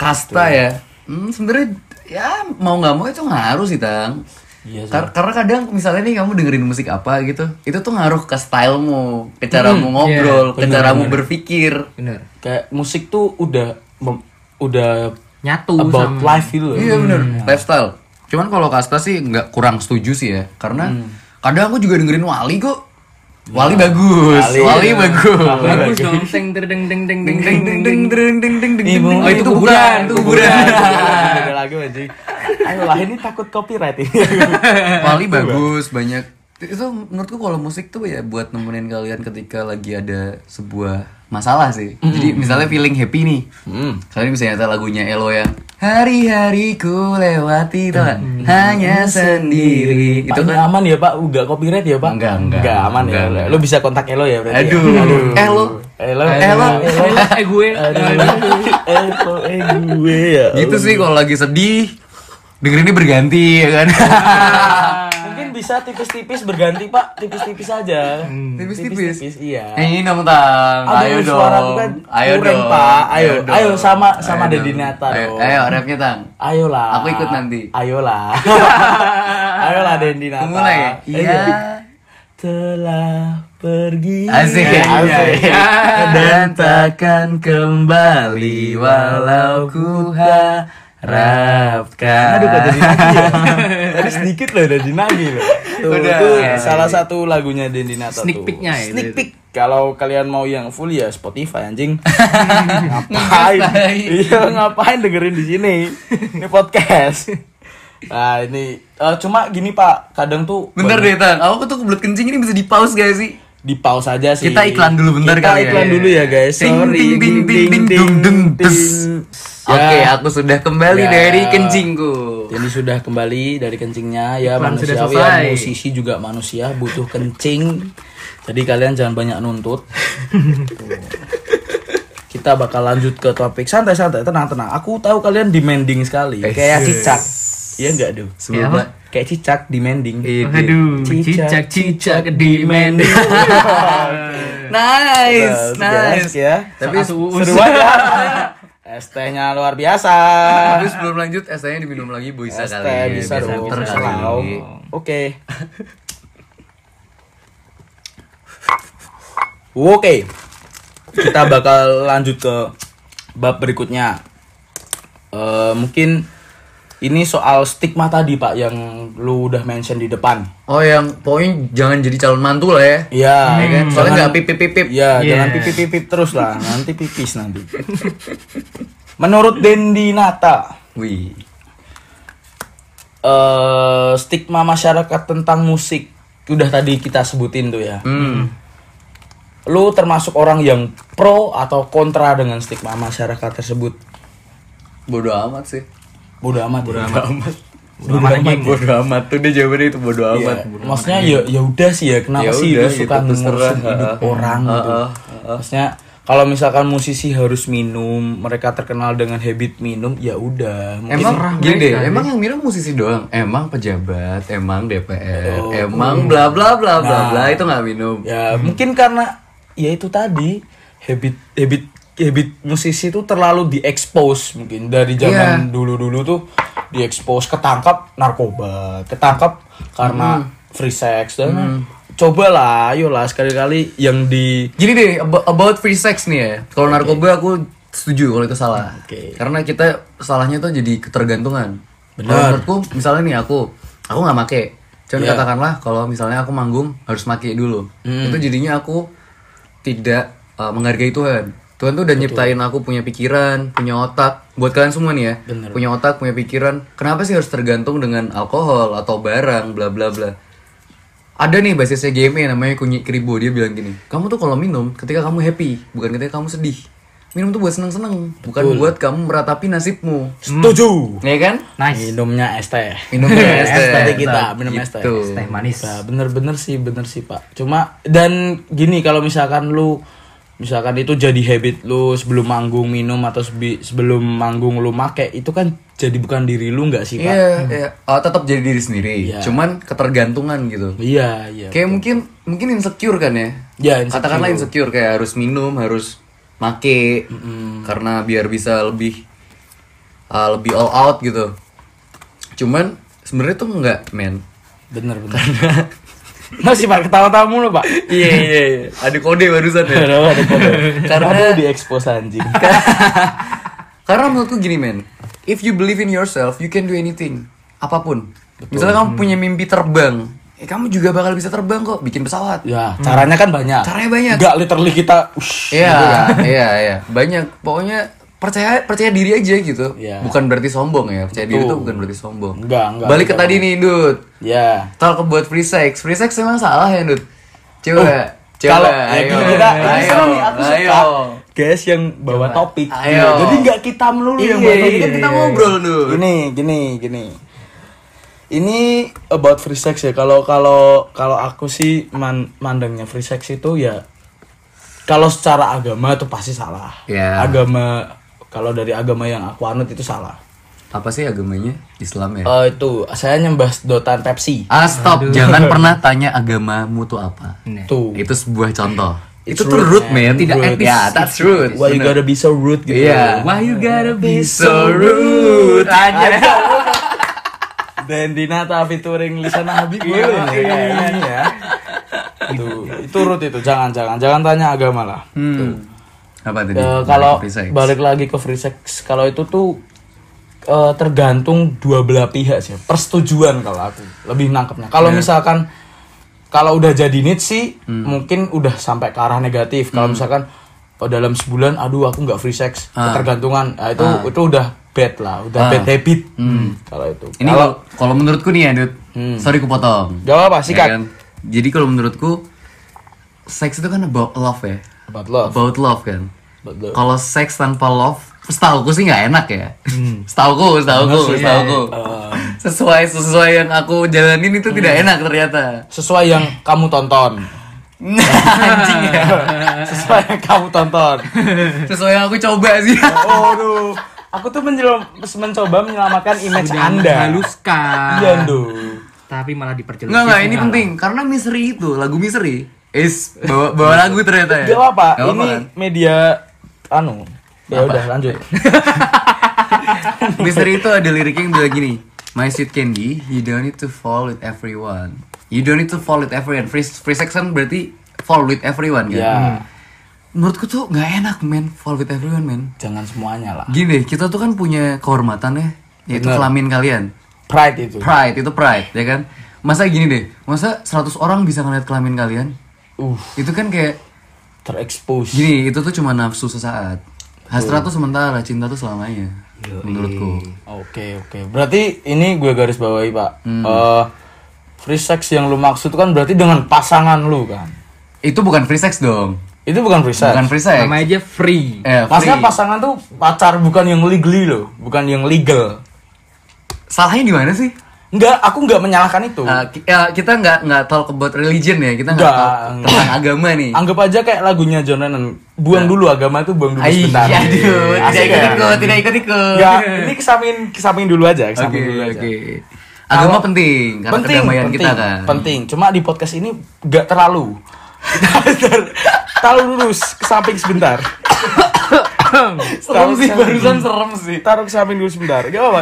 Kasta ya, hmm, sebenarnya ya mau nggak mau itu ngaruh sih tang. Iya sih. Kar- karena kadang misalnya nih kamu dengerin musik apa gitu, itu tuh ngaruh ke stylemu, ke caramu ngobrol, ke caramu berpikir. Bener. Kayak musik tuh udah udah Nyatu about sama life gitu. Iya bener, lifestyle. Cuman kalau kasta sih nggak kurang setuju sih ya, karena kadang aku juga dengerin Wali kok. Wali bagus, Wali. Wali, bagus. Bagus dong. Teng deng deng deng deng ding ding ding ding ding ding. Ibu, Oh itu kuburan, itu kuburan. Ada lagu anjing. Ayolah ini takut copyright ini. Wali bagus, banyak. Itu menurutku kalau musik tuh ya buat nemenin kalian ketika lagi ada sebuah masalah sih. Jadi misalnya feeling happy nih. Hmm. Kalian bisa nyata lagunya Elo yang Hari-hariku lewati gak? Hanya sendiri Itu Itu kan aman ya Pak, enggak copyright ya Pak? Enggak, enggak. aman Enggak, ya. enggak. Lu bisa kontak Elo ya berarti. Aduh, ya? Elo Elo, Elo. Eh gue. Elo, eh gue ya. Gitu sih kalau lagi sedih Dengerinnya berganti ya kan bisa tipis-tipis berganti Pak, tipis-tipis aja. Tipis-tipis. Tipis-tipis, iya. Ini dong Tang Ayo dong kan Ayo dong Pak. Ayo, dong. ayo sama- sama Ayo Deddy dong. Nata Ayo, dong. Ayo rapnya Tang Ayolah. Aku ikut nanti. Ayolah. Ayolah Dendi Nata. Aku mulai ya? Iya Telah pergi. Asik ya Asik. Dan takkan kembali Walau ku harapkan Aduh kok jadi nagi ya? Tadi sedikit loh udah dinagi loh. Tuh, Udah. itu salah satu lagunya Dendi Nata Sneak tuh. peek-nya ya, Sneak peek. Kalau kalian mau yang full ya Spotify anjing. ngapain? iya ngapain dengerin di sini? Ini podcast. Nah ini eh, cuma gini Pak, kadang tuh Bentar deh Tang Aku tuh kebelet kencing ini bisa di pause gak sih? Di pause aja sih. Kita iklan dulu bentar Kita kali ya. iklan dulu ya guys. Sorry. ting, ting, ting, ting, dung, dung, des. Oke, aku sudah kembali Ya. dari kencingku. Jadi sudah kembali dari kencingnya ya Iklan sudah manusiawi ya musisi juga manusia butuh kencing. Jadi kalian jangan banyak nuntut. Kita bakal lanjut ke topik santai-santai, tenang-tenang. Aku tahu kalian demanding sekali, Eh, kayak cicak. Iya enggak, Duh? Sebelum la- Kayak cicak demanding. Ide. Aduh, cicak cicak demanding. Nice, Nah, nice. ya. Tapi seru aja. Es tehnya luar biasa. Tapi sebelum lanjut, ST-nya diminum lagi bisa Es kali. teh bisa dong. kali. dong. Oke. Oke. Kita bakal lanjut ke bab berikutnya. Eh, mungkin ini soal stigma tadi Pak yang lu udah mention di depan. Oh, yang poin jangan jadi calon mantu lah ya. Iya, Ya kan? Soalnya nggak pip pip pip pip. Iya, Yes. jangan pipip pipip terus lah, nanti pipis nanti. Menurut Dendi Nata, Wih. eh stigma masyarakat tentang musik udah tadi kita sebutin tuh ya. Hmm. Lu termasuk orang yang pro atau kontra dengan stigma masyarakat tersebut? Bodoh amat sih. Bodoh amat. Bodoh amat. Bodoh amat. Bodoh amat tuh dia jawabannya itu bodoh amat. Maksudnya ya ya udah sih ya kenapa Ya sih udah, lu suka gitu, terserah. ngurusin hidup orang gitu. Maksudnya kalau misalkan musisi harus minum, mereka terkenal dengan habit minum, ya udah. Mungkin Emang gini deh, emang yang minum musisi doang, emang pejabat, emang DPR, Oh, emang bla bla bla bla bla itu nggak minum. ya mungkin karena ya itu tadi habit habit habit musisi itu terlalu diekspos mungkin dari zaman Iya. dulu-dulu tuh diekspos ketangkap narkoba, ketangkap karena free sex dan cobalah ayolah sekali-kali yang di Gini deh, abo- about free sex nih ya. Kalau narkoba aku setuju kalau itu salah. Oke. Karena kita salahnya tuh jadi ketergantungan. Benar. Menurutku, misalnya nih aku, aku nggak make. Cuman Iya. katakanlah kalau misalnya aku manggung harus make dulu. Hmm. Itu jadinya aku tidak uh, menghargai Tuhan. Tuhan tuh udah nyiptain aku punya pikiran, punya otak. Buat kalian semua nih ya, Bener. punya otak, punya pikiran. Kenapa sih harus tergantung dengan alkohol atau barang, bla bla bla. Ada nih basisnya GME namanya Kunyi Kribo dia bilang gini, kamu tuh kalau minum ketika kamu happy, bukan ketika kamu sedih. Minum tuh buat seneng-seneng, bukan buat kamu meratapi nasibmu. setuju Ya kan? Nice. minumnya es teh Minum es teh. Tadi kita minum es teh Gitu. Teh manis. Nah, bener-bener sih, bener sih pak. Cuma dan gini kalau misalkan lu, misalkan itu jadi habit lu sebelum manggung minum atau sebelum manggung lu make itu kan jadi bukan diri lu nggak sih pak? Iya, iya. Oh, tetap jadi diri sendiri. Iya. Cuman ketergantungan gitu. Iya iya. Kayak mungkin mungkin insecure kan ya? Ya, insecure. Katakanlah insecure kayak harus minum, harus make karena biar bisa lebih uh, lebih all out gitu. Cuman sebenarnya tuh enggak, men. Bener bener. Masih pak ketawa-tawa mulu pak. Iya iya iya. Ada kode barusan ya. Ada kode. Karena- Aduh, diekspos anjing. Karena menurutku gini men, if you believe in yourself, you can do anything, apa pun. Misalnya kamu punya mimpi terbang, eh kamu juga bakal bisa terbang kok, bikin pesawat. Ya, caranya kan banyak. Caranya banyak. Enggak literally kita ush, Iya, gitu kan. iya, iya, banyak. Pokoknya percaya percaya diri aja gitu. Iya. Bukan berarti sombong ya, percaya diri Betul. itu bukan berarti sombong. Enggak, enggak. Balik ke Enggak. tadi nih, Dut. Ya. Talk buat free sex. Free sex emang salah ya, Dut? Coba. Coba, Kalau ayo. ya, kita ini ayo, seru nih, aku suka. ayo. Guys yang bawa topik. Ayo. Jadi nggak kita melulu Iya, yang bawa ini topik. kan kita ngobrol, Dut. Gini, gini, gini. Ini about free sex ya. Kalau kalau kalau aku sih man, mandangnya free sex itu ya kalau secara agama itu pasti salah. Ya. Agama kalau dari agama yang aku anut itu salah. Apa sih agamanya? Islam ya? Eh itu saya nyembah sedotan Pepsi. Ah stop, jangan pernah tanya agamamu tuh apa. Nah. Tuh. Itu sebuah contoh. It's itu tuh rude, rude, man. man. Tidak Rude. etis. Ya, that's rude. Why you gotta be so rude gitu. Iya. Why you gotta be so rude? Aja. Dan Dinata featuring Lisana Habib Iya, nih kayaknya nih ya. Itu itu root itu jangan jangan jangan tanya agama lah. Hmm. Apa tadi? Eh, kalau balik lagi ke free sex kalau itu tuh eh, tergantung dua belah pihak sih. Persetujuan kalau aku lebih nangkepnya. Kalau misalkan kalau udah jadi need sih mungkin udah sampai ke arah negatif. Kalau misalkan oh, dalam sebulan aduh aku nggak free sex ketergantungan nah, itu itu udah bad lah udah bad habit kalau itu Ini kalau kalau menurutku nih ya, Dut. Hmm. Sorry ku potong. Gak apa-apa, Ya kan? Jadi kalau menurutku seks itu kan about love ya. About love About love kan. Kalau seks tanpa love, setahuku sih nggak enak ya. Setauku, setauku, setauku. Sesuai sesuai yang aku jalanin itu tidak enak ternyata. sesuai yang kamu tonton Anjing ya. sesuai yang kamu tonton Sesuai yang aku coba sih. Waduh, aku tuh menjelam, mencoba menyelamatkan image anda. Haluskan. Iya, Duh. Tapi malah diperjelas. Enggak enggak ini penting karena Misery itu lagu Misery is bawa bawa lagu ternyata ya. Gak apa, Gak ini kan? media anu. Ya udah lanjut. Misery itu ada liriknya yang bilang gini, My sweet candy, you don't need to fall with everyone. You don't need to fall with everyone. Free, free sex kan berarti fall with everyone kan. Ya, Menurutku tuh nggak enak men fall with everyone men. jangan semuanya lah. Gini kita tuh kan punya kehormatan ya, yaitu Bener. kelamin kalian. Pride itu. Pride itu pride ya kan. Masa gini deh, masa 100 orang bisa ngeliat kelamin kalian? Uh, Itu kan kayak terekspos. Gini, itu tuh cuma nafsu sesaat. Hasrat tuh sementara, cinta tuh selamanya. Menurutku. Oke, oke. Berarti ini gue garis bawahi, Pak. Hmm. Eh, free sex yang lu maksud kan berarti dengan pasangan lu kan. Itu bukan free sex dong. Itu bukan free sex. Bukan free sex. Namanya aja free. Eh, Maksudnya free. pasangan tuh pacar bukan yang legally loh, bukan yang legal. Salahnya di mana sih? Enggak, aku enggak menyalahkan itu. Ki- ya, kita nggak nggak talk about religion ya, kita nggak Nggak, talk tentang agama nih. Anggap aja kayak lagunya John Lennon. Buang dulu agama itu buang dulu sebentar. aduh, tidak Asik ikut kan? ikut, tidak ikut ikut. Enggak, ini kesampingin kesampingin dulu aja, Oke, kesampingin dulu aja. oke. Agama penting karena penting, kedamaian penting, kita kan. Penting. Cuma di podcast ini enggak terlalu. terlalu lurus ke samping sebentar. Serem sih Taruh barusan serem sih. Taruh ke samping dulu sebentar. Gak apa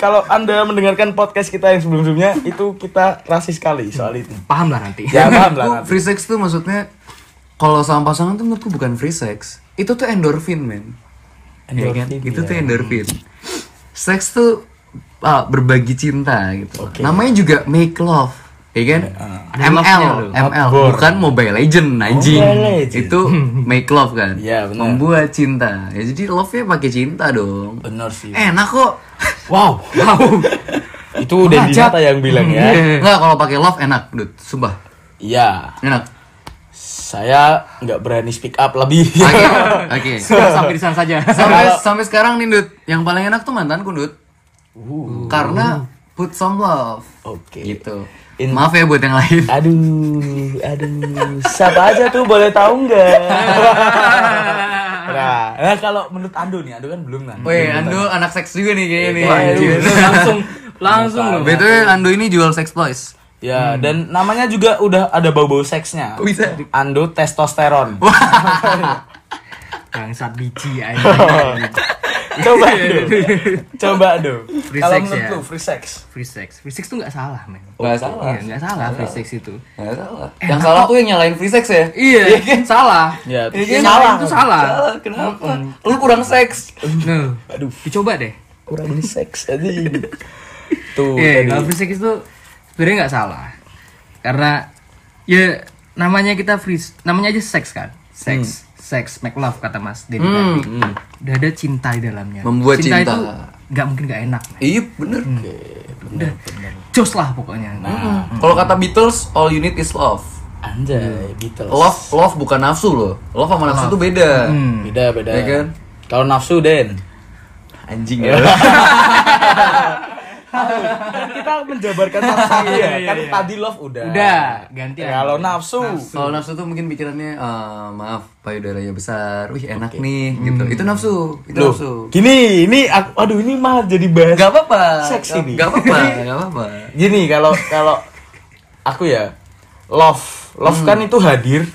Kalau Anda mendengarkan podcast kita yang sebelum-sebelumnya itu kita rasis sekali soal itu. Paham lah nanti. Ya paham lah nanti. free sex tuh maksudnya kalau sama pasangan tuh menurutku bukan free sex. Itu tuh endorfin, men. Iya kan? Endorfin, Itu ya. tuh endorfin. Seks tuh ah, berbagi cinta gitu. Oke. Namanya juga make love. Ya kan? Love-nya ML. ML Outboard. bukan Mobile Legend anjing. Mobile Legend. Itu make love kan. Iya, benar. Membuat cinta. Ya jadi love-nya pakai cinta dong. Bener sih. Enak kok. Wow. Wow. itu Dendi Mengajak. Nata yang bilang ya. Enggak kalau pakai love enak, Dut. Sumpah. Iya. Enak. Saya nggak berani speak up lebih. Oke. Oke. Sudah sampai di sana saja. sampai sampai sekarang nih Dut yang paling enak tuh mantanku Dut karena put some love Oke. gitu In- maaf ya buat yang lain Aduh, aduh. Siapa aja tuh boleh tahu nggak? nah, nah, kalau menurut Ando nih, Ando kan belum kan? Woi Ando anak seks juga nih kayaknya nih Wah, Anjir. langsung langsung loh. BTW Ando ini jual sex toys Ya, dan namanya juga udah ada bau-bau seksnya. Kok bisa? Ando testosteron. Bangsat biji aja. Coba Ando. Coba Ando. Free Kalau sex menurut ya. lu free sex. Free sex. Free sex tuh nggak salah, men. Nggak salah. Iya, nggak salah free sex itu. Nggak salah yang salah tuh yang nyalain free sex ya Iya, salah. Ya, Iya, Yang salah. itu salah. salah kenapa lu kurang seks Nah, aduh, dicoba deh. Kurang seks aja. Tuh, Iya, tadi. kalau free sex itu sebenarnya nggak salah. Karena ya namanya kita free, namanya aja seks kan. Seks, seks, make love kata Mas Denny tadi. Udah ada cinta di dalamnya. Membuat cinta. itu nggak mungkin nggak enak. iya bener Udah, jos lah pokoknya. Nah, kalau kata Beatles all you need is love anjay, Beatles. love love bukan nafsu loh love sama nafsu tuh beda Hmm. Beda, beda. Iya kan? Kalau nafsu, Den. anjing ya kita menjabarkan satu-satu ya. Kan tadi love udah. Udah, gantian. Kalau nafsu. Kalau nafsu tuh mungkin pikirannya eh, maaf payudaranya besar, wih enak nih gitu. Itu nafsu, itu Loh, nafsu. gini, ini aku, aduh ini mah jadi bahas. Gak apa-apa. Seks ini. Gak apa-apa, gak apa-apa. Gini, kalau kalau aku ya love, love kan itu hadir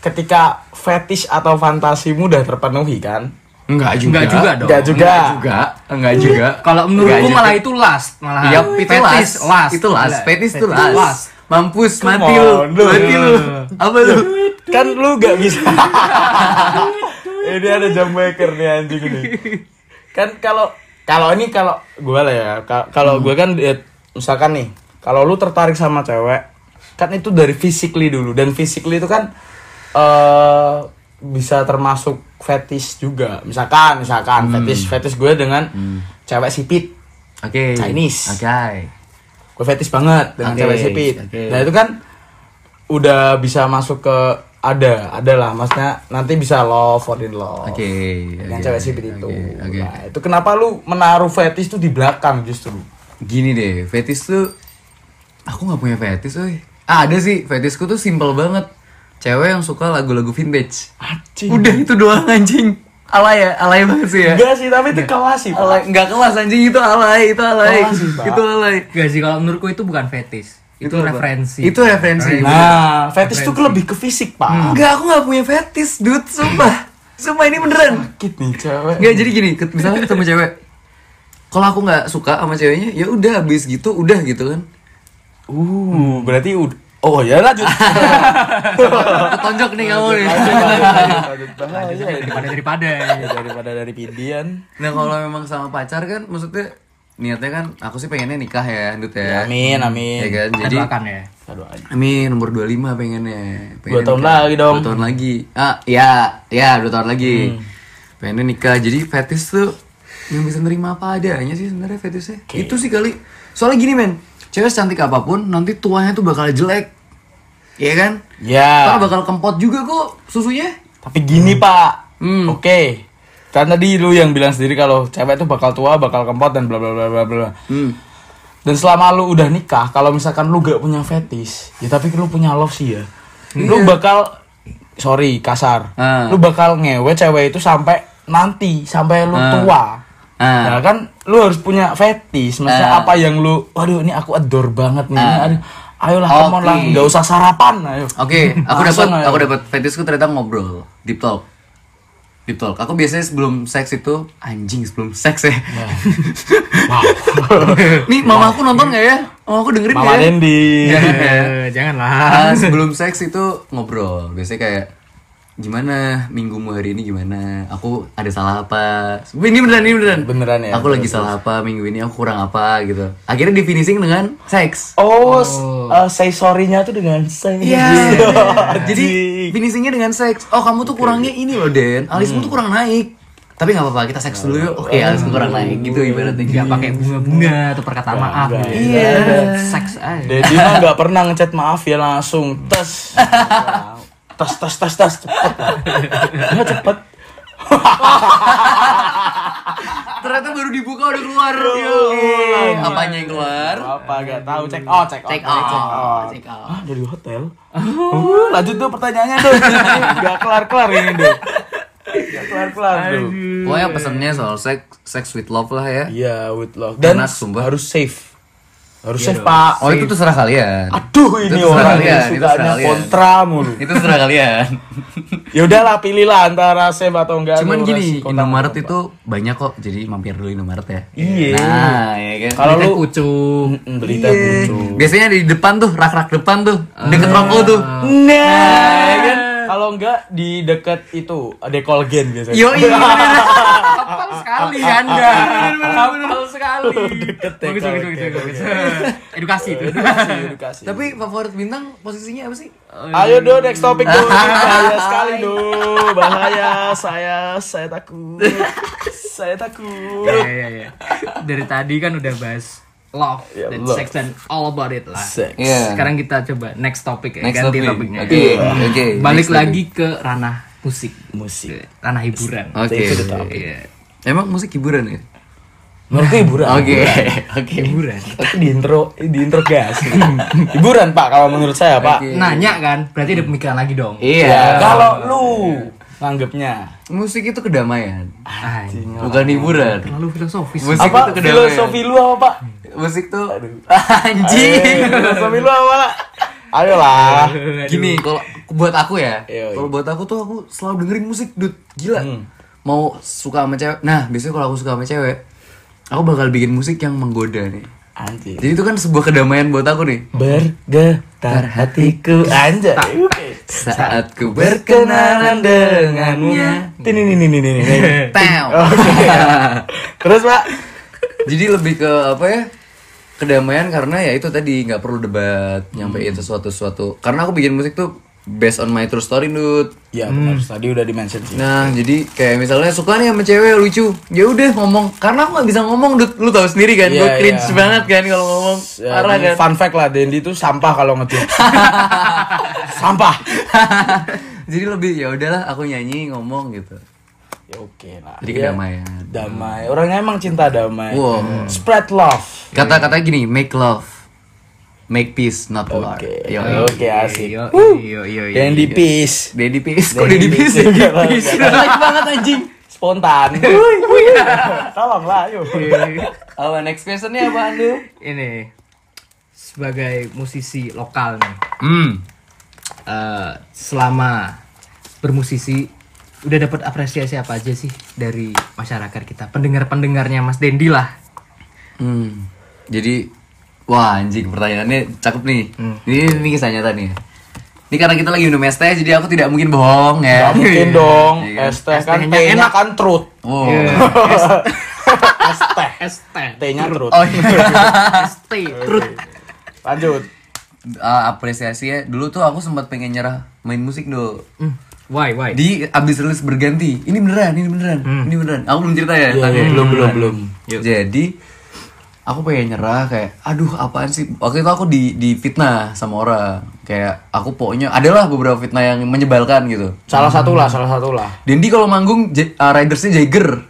ketika fetish atau fantasimu udah terpenuhi kan? Enggak Enggak juga dong. Enggak juga. Enggak juga, enggak juga. Kalau menurutku juga. malah itu last, malah. Iya, itu Fetish, last. last. Itu last. Fetis itu Fetish last. Mampus, Come mati lu. on, lu. Mati lu. Apa lu? Kan lu gak bisa. ini ada jam maker nih anjing ini. Kan kalau kalau ini kalau gue lah ya, ka- kalau gue kan ya, misalkan nih, kalau lu tertarik sama cewek, kan itu dari physically dulu dan physically itu kan eh bisa termasuk fetish juga. Misalkan, misalkan fetish fetish gue dengan cewek sipit. Oke. Chinese. Oke. gue fetish banget dengan Oke, cewek sipit. oke. Nah itu kan udah bisa masuk ke ada, ada lah, maksudnya nanti bisa love for in love. Oke. Dengan oke, cewek sipit itu. Oke. oke. Nah, itu kenapa lu menaruh fetish tuh di belakang justru? Gini deh, fetis tuh aku nggak punya fetis, woy. Ah, ada sih, fetisku tuh simple banget. Cewek yang suka lagu-lagu vintage. Anjing. Udah itu doang anjing. Alay ya, alay banget sih ya. Enggak sih, tapi itu kelas sih. Pak. Alay, enggak kelas anjing itu alay, itu alay. Kelas sih, itu alay. Enggak sih kalau menurutku itu bukan fetish. Itu, apa? referensi. Itu referensi. Nah, fetish tuh lebih ke fisik, Pak. Enggak, aku nggak punya fetis, dude, sumpah. Sumpah ini beneran. Sakit nih cewek. Enggak jadi gini, misalnya ketemu cewek. Kalau aku nggak suka sama ceweknya, ya udah habis gitu, udah gitu kan. Uh, berarti udah Oh ya lanjut. Ketonjok nih kamu nih. Bahaya daripada daripada. daripada dari pidian. Nah kalau memang sama pacar kan, maksudnya niatnya kan, aku sih pengennya nikah ya, Dut ya. Amin, amin. Ya kan, jadi doakan ya. Amin, nomor 25 pengennya. Dua tahun nikah. lagi dong. Dua tahun lagi. Ah, ya, ya, dua tahun lagi. Hmm. Pengennya nikah. Jadi fetish tuh yang bisa nerima apa adanya sih sebenarnya fetishnya. Itu sih kali. Soalnya gini men, cewek cantik apa pun, nanti tuanya tuh bakal jelek. Iya kan? Ya. Ntar bakal kempot juga kok susunya. Tapi gini pak, Hmm. oke. Kan tadi lu yang bilang sendiri kalau cewek tuh bakal tua, bakal kempot dan bla bla bla bla bla. Hmm. Dan selama lu udah nikah, kalau misalkan lu gak punya fetish, ya tapi lu punya love sih ya. Lu bakal sorry kasar. Ah. Lu bakal ngewe cewek itu sampai nanti, sampai lu Ah. tua. Ah. Nah kan lu harus punya fetish. Maksudnya Ah. apa yang lu, waduh ini aku adore banget nih. Ah. Aduh, ayolah come on lah, nggak usah sarapan, ayo. Oke, aku dapat aku dapat fetishku ternyata ngobrol, deep talk. Deep talk. Aku biasanya sebelum seks itu anjing sebelum seks ya. Wow. Nih mama aku nonton nggak ya? Mama aku dengerin Mama ya? Dendi. Jangan ya. Janganlah. Ah, sebelum seks itu ngobrol. Biasanya kayak gimana minggumu hari ini gimana? Aku ada salah apa? Ini beneran ini beneran. Beneran ya? Aku lagi salah apa minggu ini? Aku kurang apa gitu. Akhirnya di finishing dengan seks. Oh, s- uh, say sorry-nya tuh dengan say. Iya. Jadi finishingnya dengan seks. Oh kamu tuh kurangnya ini loh Den. Alismu tuh kurang naik. Tapi nggak apa-apa kita seks dulu yuk. Oke alismu kurang naik gitu ibaratnya. Nggak pakai bunga-bunga atau perkataan maaf Nggak, gitu. iya. Seks aja. Dedi mah nggak pernah ngechat maaf ya langsung tes. Tes tes tes tes cepet. Ya cepet. Ternyata baru dibuka udah keluar. Iya. Apanya yang keluar? Apa gak tahu cek oh cek Check out. out. Check out. Ah, dari hotel. Uh, lanjut tuh pertanyaannya tuh. Gak kelar-kelar ini tuh. Gak kelar-kelar tuh. Pokoknya pesannya soal seks, sex with love lah ya. Iya, with love. Dan Karena sumpah. harus safe. Harus safe, Pak. Oh itu terserah kalian. Aduh, ini Itu orang kalian, yang itu terserah kalian. kontra mulu. Itu terserah kalian. Ya udahlah, pilihlah antara safe atau enggak. Cuman gini, Indomaret itu banyak kok. Jadi mampir dulu Indomaret ya. Iya. Nah, ya kan. Kalau lu. Mm, berita Iya. bucu. Biasanya di depan tuh, rak-rak depan tuh, deket rokok tuh. Nah, ya kan? Kalau enggak di deket itu dekolgen biasanya. Yo iya. Hafal sekali Anda. Hafal sekali. Deket ya, Bagus, bagus, bagus, bagus. Edukasi itu. Edukasi, edukasi. Tapi favorit bintang posisinya apa sih? Ayo do next topic do. Bahaya sekali do. Bahaya. Saya saya takut. saya takut. Iya, iya, iya. Dari tadi kan udah bahas love Ya, dan love. sex dan all about it lah. Sex. Iya. Sekarang kita coba next topic ya, Next ganti topic. topiknya. Oke, oke. Balik Next lagi ke ranah musik, Musik. ranah hiburan. Oke. Topic. Iya. Emang musik hiburan ya? Menurutku hiburan. Oke, oke. Hiburan. Tapi di intro di intro gas. hiburan Pak kalau menurut saya Pak. Oke. Nanya kan, berarti ada pemikiran lagi dong. Iya. Kalau lu nganggepnya Musik itu kedamaian, Anjing. bukan hiburan. Terlalu filosofis. Musik apa itu kedamaian. filosofi lu apa Pak? Musik tuh Aduh. anjing. Filosofi lu apa? Pak? Ayolah. Gini, kalau buat aku ya, Iya, iya. kalau buat aku tuh aku selalu dengerin musik, dude. Gila. Hmm. Mau suka sama cewek. Nah, biasanya kalau aku suka sama cewek, aku bakal bikin musik yang menggoda nih. Anjing. Jadi itu kan sebuah kedamaian buat aku nih. Bergetar hatiku anjay. Saat ku Berkenalan denganmu. Ini ini ini ini. Terus Pak? Jadi lebih ke apa ya? Kedamaian karena ya itu tadi nggak perlu debat, nyampein sesuatu sesuatu. Karena aku bikin musik tuh based on my true story, dude. Ya benar. Tadi udah di mention sih. Nah, jadi kayak misalnya suka nih sama cewek lucu, ya udah ngomong. Karena aku nggak bisa ngomong, dude. Lu tahu sendiri kan, Iya, gue cringe iya. banget kan kalau ngomong. Ya, Parah kan. Fun fact lah, Dendi itu sampah kalau ngetik. sampah. jadi lebih ya udahlah, aku nyanyi ngomong gitu. Ya oke lah. Jadi kedamaian. Damai. Orangnya emang cinta damai. Wow. Spread love. Kata-kata gini, make love, make peace, not war. Oke. Yo, Oke, asik. Yo, yo, yo, yo. Dendi peace. Daddy peace, kok daddy peace? Daddy peace. Jelek banget anjing. Spontan. Tolonglah, ayo. Apa next questionnya apa Andu? Ini sebagai musisi lokal nih, Hmm. eh, selama bermusisi udah dapat apresiasi apa aja sih dari masyarakat kita, pendengar-pendengarnya Mas Dendi lah. Hmm. Jadi wah anjing pertanyaannya cakep nih. Ini ini kisah nyata nih. Ini karena kita lagi minum es teh jadi aku tidak mungkin bohong ya. Gak mungkin dong. Iya kan? Es teh Es kan tehnya kan truth. Oh. Es teh. ST. T-nya truth. Oh iya. ST. Truth. Lanjut. Ah, apresiasi ya. Dulu tuh aku sempat pengen nyerah main musik do. Hmm. Why, why? Di abis rilis berganti. Ini beneran, ini beneran, ini beneran. Aku belum cerita ya. Iya, tentang iya, ini. belum, belum, belum. Jadi aku pengen nyerah kayak aduh apaan sih waktu itu aku di di fitnah sama orang kayak aku pokoknya adalah beberapa fitnah yang menyebalkan gitu Salah satu lah, salah satu lah. Dendi kalau manggung J- uh, ridersnya Jagger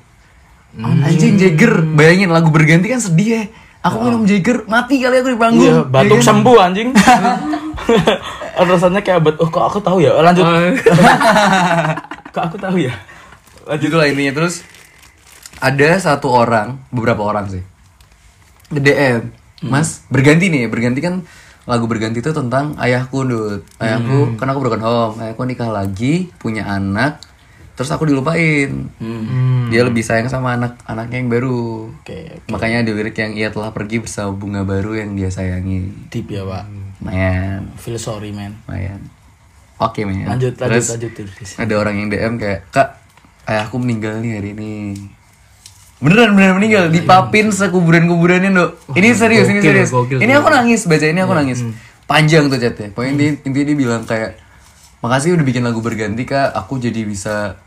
anjing Jagger bayangin lagu berganti kan sedih ya Aku minum Jager, mati kali aku di panggung. Iya, batuk Ya kan? sembuh anjing. Rasanya kayak bet. Oh, kok aku tahu ya? Lanjut. kok aku tahu ya? Lanjut lah ininya terus ada satu orang, beberapa orang sih. DM, Mas, berganti nih, berganti kan lagu berganti itu tentang ayahku, Dut. Ayahku, kan aku broken home, ayahku nikah lagi, punya anak, terus aku dilupain. Dia lebih sayang sama anak-anaknya yang baru. Oke, Makanya di lirik yang ia telah pergi bersama bunga baru yang dia sayangi. deep ya, Pak. Lumayan, Feel sorry, man. lumayan. Oke, men. Lanjut, lanjut, Terus lanjut terus. ada orang yang DM kayak, "Kak, ayahku meninggal nih hari ini." Beneran beneran meninggal dipapin sekuburan-kuburannya, Dok. Ini serius, ini serius. gokil, ini aku nangis baca ini aku nangis. Panjang tuh chatnya. Pokoknya dia, intinya dia bilang kayak, "Makasih udah bikin lagu berganti, Kak. Aku jadi bisa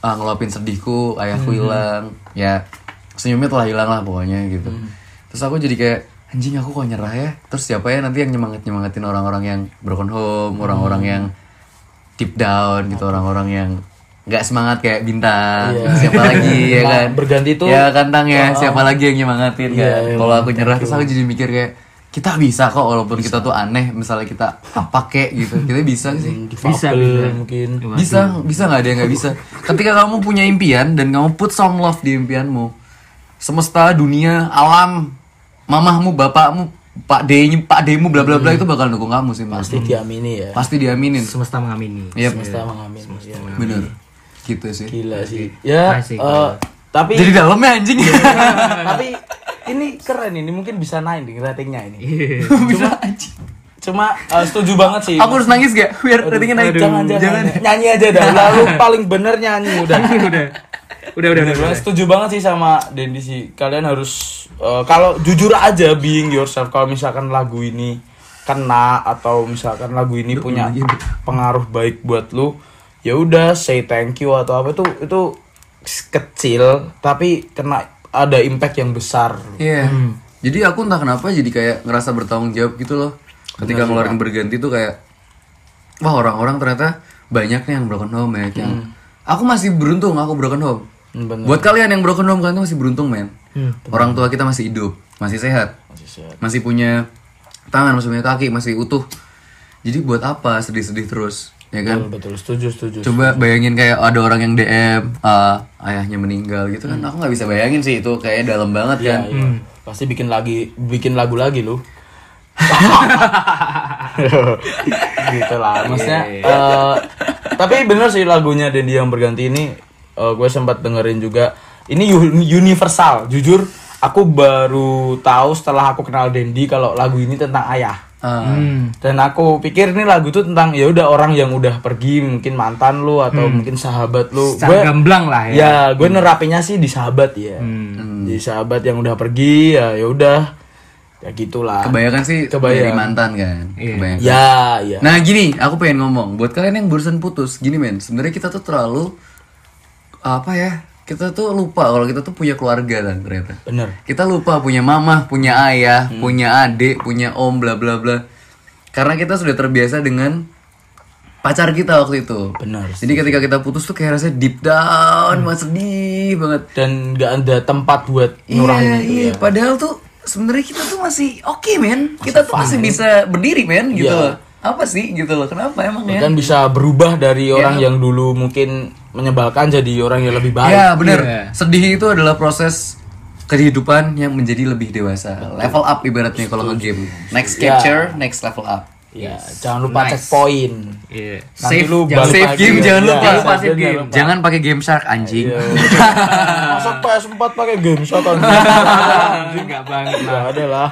ah, ngeluapin sedihku, ayahku hilang." Ya, senyumnya telah hilang lah pokoknya gitu. Terus aku jadi kayak anjing aku kok nyerah ya. Terus siapa ya nanti yang nyemangat nyemangatin orang-orang yang broken home, orang-orang yang deep down gitu, orang-orang yang nggak semangat kayak bintang. Siapa lagi ya kan? berganti tuh- Ya kantang ya, siapa lagi yang nyemangatin Iya, kan? iya, Kalau aku nyerah terus aku jadi mikir kayak kita bisa kok walaupun kita tuh aneh misalnya kita apa kek gitu kita bisa sih Bisa, bisa. mungkin. bisa bisa nggak ada yang nggak bisa ketika kamu punya impian dan kamu put some love di impianmu semesta dunia alam mamahmu bapakmu pak d pak d-mu bla bla bla itu bakal dukung kamu sih mas Pasti diamini ya. pasti diaminin Semesta mengamini. Yep. Semesta mengamini. ya. bener gitu sih Gila sih. Ya, Asik. eh, tapi jadi dalamnya anjing tapi ini keren ini mungkin bisa naik nih ratingnya ini. bisa anjing Cuma eh, setuju banget sih. aku harus nangis gak biar ratingnya naik jangan, jangan, Nyanyi aja dah. Lalu paling bener nyanyi udah. udah. Udah, udah, udah. Gua setuju banget sih sama Dendi sih. Kalian harus eh, kalau jujur aja being yourself. Kalau misalkan lagu ini kena atau misalkan lagu ini punya pengaruh baik buat lu, ya udah say thank you atau apa itu itu kecil tapi kena ada impact yang besar. Iya. Jadi aku entah kenapa jadi kayak ngerasa bertanggung jawab gitu loh. Ketika ngeluarin berganti tuh kayak wah orang-orang ternyata banyak nih yang broken home ya yang aku masih beruntung aku broken home. Hmm, bener. Buat kalian yang broken home kalian tuh masih beruntung men. Orang tua kita masih hidup, masih sehat, Masih sehat. masih punya tangan, masih punya kaki, masih utuh. Jadi buat apa sedih-sedih terus, ya kan? Betul, betul, setuju, setuju. Coba bayangin kayak ada orang yang DM ah, ayahnya meninggal gitu kan. Aku nggak bisa bayangin sih itu kayak dalam banget Iya, kan. iya. Pasti bikin lagi bikin lagu lagi lu. gitu lah maksudnya eh, tapi bener sih lagunya Dendi yang berganti ini eh, gue sempat dengerin juga ini universal jujur aku baru tahu setelah aku kenal Dendi kalau lagu ini tentang ayah Ah. dan aku pikir ini lagu tuh tentang ya udah orang yang udah pergi mungkin mantan lu atau mungkin sahabat lu Gue- gamblang lah ya. ya gue nerapinya sih di sahabat ya di sahabat yang udah pergi ya ya udah ya gitulah Kebanyakan sih Kebayang. dari mantan kan. Kebanyakan. ya ya Nah gini, aku pengen ngomong buat kalian yang barusan putus, gini men, sebenarnya kita tuh terlalu apa ya? Kita tuh lupa kalau kita tuh punya keluarga kan ternyata. bener Kita lupa punya mama, punya ayah, punya adik, punya om, bla bla bla. Karena kita sudah terbiasa dengan pacar kita waktu itu. bener Jadi ketika kita putus tuh kayak rasanya deep down, banget sedih banget. dan nggak ada tempat buat Iya, nurahin itu iya. ya Padahal tuh sebenarnya kita tuh masih oke men. Kita tuh masih bisa berdiri men gitu. Iya. loh. Apa sih gitu loh? Kenapa emang ya? kan bisa berubah dari orang yang dulu mungkin menyebalkan jadi orang yang lebih baik Ya bener. Iya. Sedih itu adalah proses kehidupan yang menjadi lebih dewasa. Level up ibaratnya kalau nge-game. Next Ya. capture, next level up. ya jangan lupa cek poin Iya. Nanti lu jangan balik save game ya. jangan Iya, lupa. save Lupa game, save game. jangan lupa. Jangan pakai game shark anjing. Iya. Masa PS4 pakai game shot kan? Enggak banget Enggak ada lah.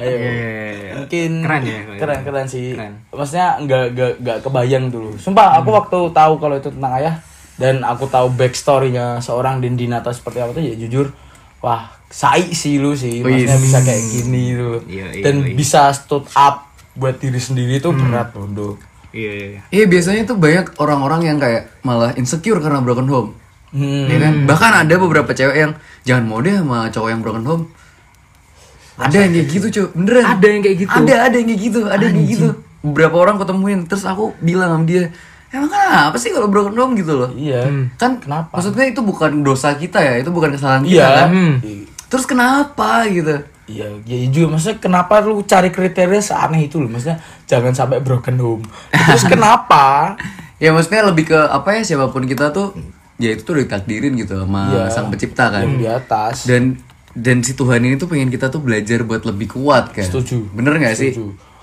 Ayo. Iya. Mungkin Keren ya, Keren keren sih. Keren. Maksudnya enggak enggak enggak kebayang dulu. Sumpah aku waktu tahu kalau itu tentang ayah dan aku tahu backstorynya seorang Dindinata seperti apa tuh ya jujur wah sai sih lu sih maksudnya Wis. bisa kayak gini tuh Iya, iya, dan iya. bisa stood up buat diri sendiri tuh berat loh Iya, iya. Iya biasanya tuh banyak orang-orang yang kayak malah insecure karena broken home. hmm. Ya kan? Bahkan ada beberapa cewek yang jangan mau deh sama cowok yang broken home. Ada yang kayak gitu, cuy. Beneran. Ada yang kayak gitu? Ada, ada yang kayak gitu, ada yang kayak gitu. Beberapa orang ketemuin terus aku bilang sama dia, "Emang kenapa sih kalau broken home gitu loh?" iya Kan Kenapa? Maksudnya itu bukan dosa kita ya, itu bukan kesalahan kita iya kan. I- terus kenapa gitu Iya, ya juga maksudnya kenapa lu cari kriteria seaneh itu loh maksudnya jangan sampai broken home. Terus kenapa? ya maksudnya lebih ke apa ya siapa pun kita tuh ya itu tuh udah ditakdirin gitu sama Iya. sang pencipta kan Yang di atas. dan dan si Tuhan ini tuh pengen kita tuh belajar buat lebih kuat kan Setuju. bener nggak sih.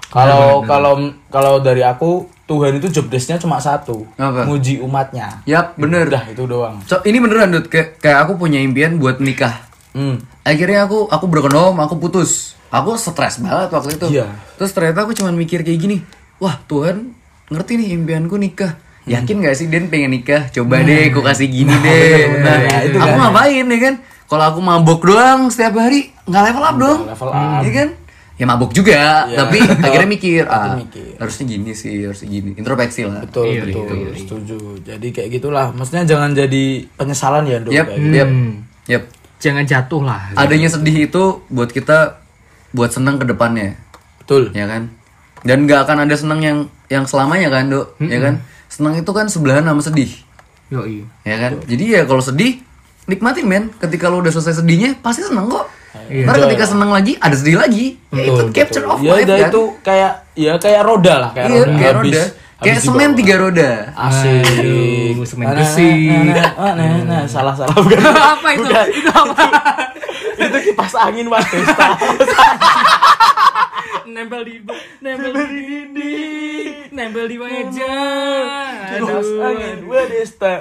Kalau kalau kalau dari aku Tuhan itu job desk-nya cuma satu, Apa? nguji umatnya. Yap bener Udah itu doang. so ini beneran Dut kayak, kayak aku punya impian buat nikah Hmm. akhirnya aku aku broken home aku putus aku stres banget waktu itu Iya. terus ternyata aku cuman mikir kayak gini wah Tuhan ngerti nih impianku nikah yakin gak sih Den pengen nikah coba deh aku kasih gini deh bener, nah, ya, itu aku kan. ngapain ya kan kalau aku mabok doang setiap hari nggak level up dong level up. ya kan ya mabok juga Iya. tapi akhirnya mikir ah mikir. harusnya gini sih harusnya gini introspeksi lah Betul, betul, setuju. Jadi kayak gitulah. Maksudnya jangan jadi penyesalan ya, Dok. yap kayak gitu. yap yap Jangan jatuh lah. adanya sedih itu buat kita buat senang ke depannya Betul. ya kan dan nggak akan ada senang yang yang selamanya kan dok ya kan senang itu kan sebelahan sama sedih Yoi. ya kan jadi ya kalau sedih nikmatin men ketika lo udah selesai sedihnya pasti seneng kok Iya. ntar ketika seneng lagi ada sedih lagi ya itu capture of ya life udah kan itu kayak ya kayak roda lah, kayak iya roda. kayak Habis- roda kayak habis semen dibawa. tiga roda Asik. Aduh, semen Nah, besi. Nah, nah, nah, nah, nah, salah salah bukan. apa itu? Itu apa? itu kipas angin Mas. nempel di nempel di dinding, nempel di meja. Kipas angin Mas Desta.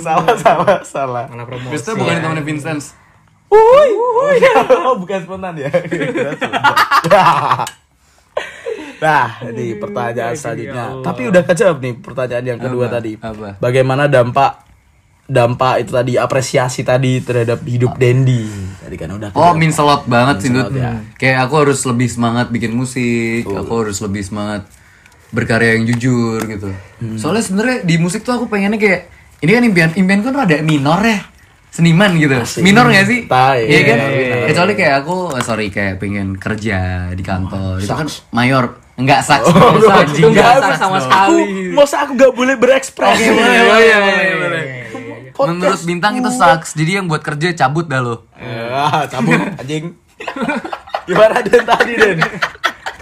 Salah salah salah. Malah promosi. Biasanya bukan temennya Vincent Wuih, Oh, bukan spontan ya. Nah, ini pertanyaan selanjutnya. Tapi udah kejawab nih pertanyaan yang kedua Apa? tadi. Apa? Bagaimana dampak dampak itu tadi apresiasi tadi terhadap hidup Dendi? Tadi kan udah Oh, kejawab. means a lot banget sih, Dut. ya. Kayak aku harus lebih semangat bikin musik, aku harus lebih semangat berkarya yang jujur gitu. Hmm. Soalnya sebenarnya di musik tuh aku pengennya kayak ini kan impian impian kan rada minor ya. Seniman gitu. Minor gak sih? Tai. Iya kan? Iya, Kecuali kayak aku eh, sorry kayak pengen kerja di kantor. Itu kan mayor. Enggak saks. Oh, enggak, enggak enggak, saks sama sekali. Aku, masa aku gak boleh berekspresi? Oke, boleh, boleh, boleh, boleh. Podcast Menurut bintang itu saks. Jadi yang buat kerja cabut dah lo. Ah, cabut anjing. Gimana Den tadi Den?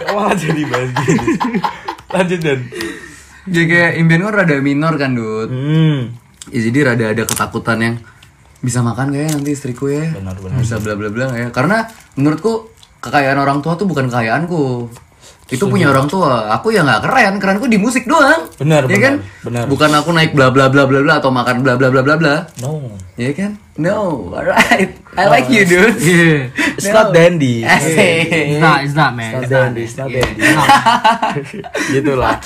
Kok malah jadi bahas gini? Lanjut Den. Jadi kayak impian kan rada minor kan, Dut. Hmm. Ya jadi rada ada ketakutan yang bisa makan gak ya nanti istriku ya? Benar, benar. Bisa bla bla bla ya? Karena menurutku kekayaan orang tua tuh bukan kekayaanku. Itu punya orang tua. Aku ya nggak keren, kerenku di musik doang. Benar, ya benar, kan? benar. Bukan aku naik bla bla bla bla bla atau makan bla bla bla bla bla. No. Ya kan? No, alright. I like you, dude. Yeah. It's not dandy. It's not, it's not, man. It's not dandy, it's not dandy. gitu lah.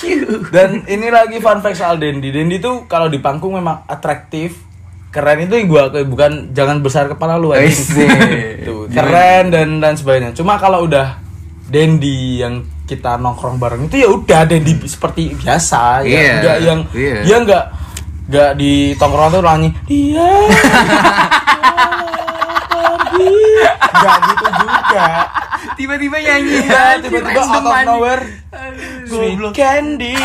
Dan ini lagi fun fact soal Dendi. Dendi tuh kalau di panggung memang atraktif. Keren itu yang gua bukan jangan besar kepala lu. Wih. Tuh, keren dan dan sebagainya. Cuma kalau udah Dendi yang kita nongkrong bareng itu ya udah Dendi seperti biasa ya. Iya, Enggak yang iya. dia enggak enggak di tongkrongan tuh nyanyi dia enggak gitu juga. Tiba-tiba nyanyi. Iya, tiba-tiba out of nowhere. Sweet candy,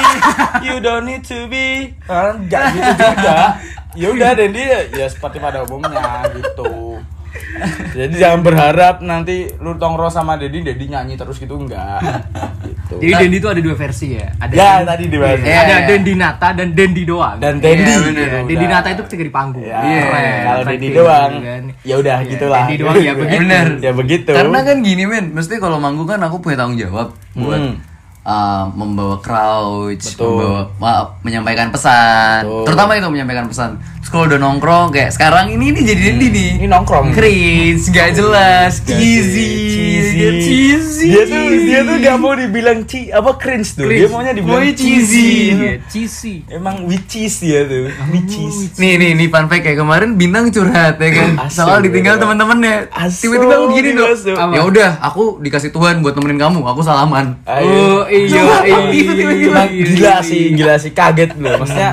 you don't need to be. Enggak gitu juga. Ya udah dan dia ya seperti pada umumnya gitu Jadi jangan berharap nanti lu tongkrong sama Dedi, Dedi nyanyi terus gitu enggak gitu. Jadi Dendi itu ada dua versi ya. Ada Ya, Den- tadi dibahas. Iya, Iya, ada iya. Dendi Nata dan Dendi doang. Dan Dendi bener. gitu, Dendi. Nata itu ketika di panggung. Ya, Iya, kalau Fighting, Dedi doang, gitu kan. ya udah Iya, gitulah. Dendi doang ya begitu. Bener. Ya begitu. Karena kan gini men, mesti kalau manggung kan aku punya tanggung jawab buat Hmm. Uh, membawa crowd, Betul. membawa maaf, menyampaikan pesan. Betul. Terutama itu menyampaikan pesan. Terus kalau udah nongkrong kayak sekarang ini ini jadi. Hmm. Ini nongkrong. Cringe, gak jelas, cheesy, cheesy. cheesy. Dia tuh dia tuh gak mau dibilang ci apa cringe tuh. Dia maunya dibilang Maunya cheesy. Iya, cheesy. Emang witches dia tuh, witches. Nih nih nih fun fact kayak kemarin bintang curhat ya kan. Asu, Soal ditinggal ya. teman-temannya. Tiba-tiba aku gini dong. Ya udah, aku dikasih Tuhan buat nemenin kamu. Aku salaman. Oh iya iya iya, tiba-tiba. iya, gila iya, sih, iya. gila sih kaget loh. Maksudnya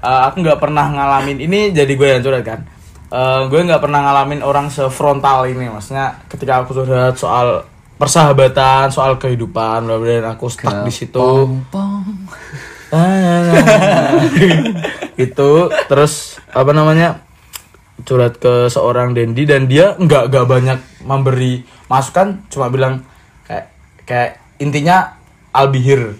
uh, aku nggak pernah ngalamin ini jadi gue yang curhat kan. Uh, gue nggak pernah ngalamin orang sefrontal ini. Maksudnya ketika aku curhat soal persahabatan, soal kehidupan, bla bla, dan aku stuck di situ. Itu terus apa namanya curhat ke seorang Dendi dan dia nggak nggak banyak memberi masukan cuma bilang kayak kayak intinya I'll be here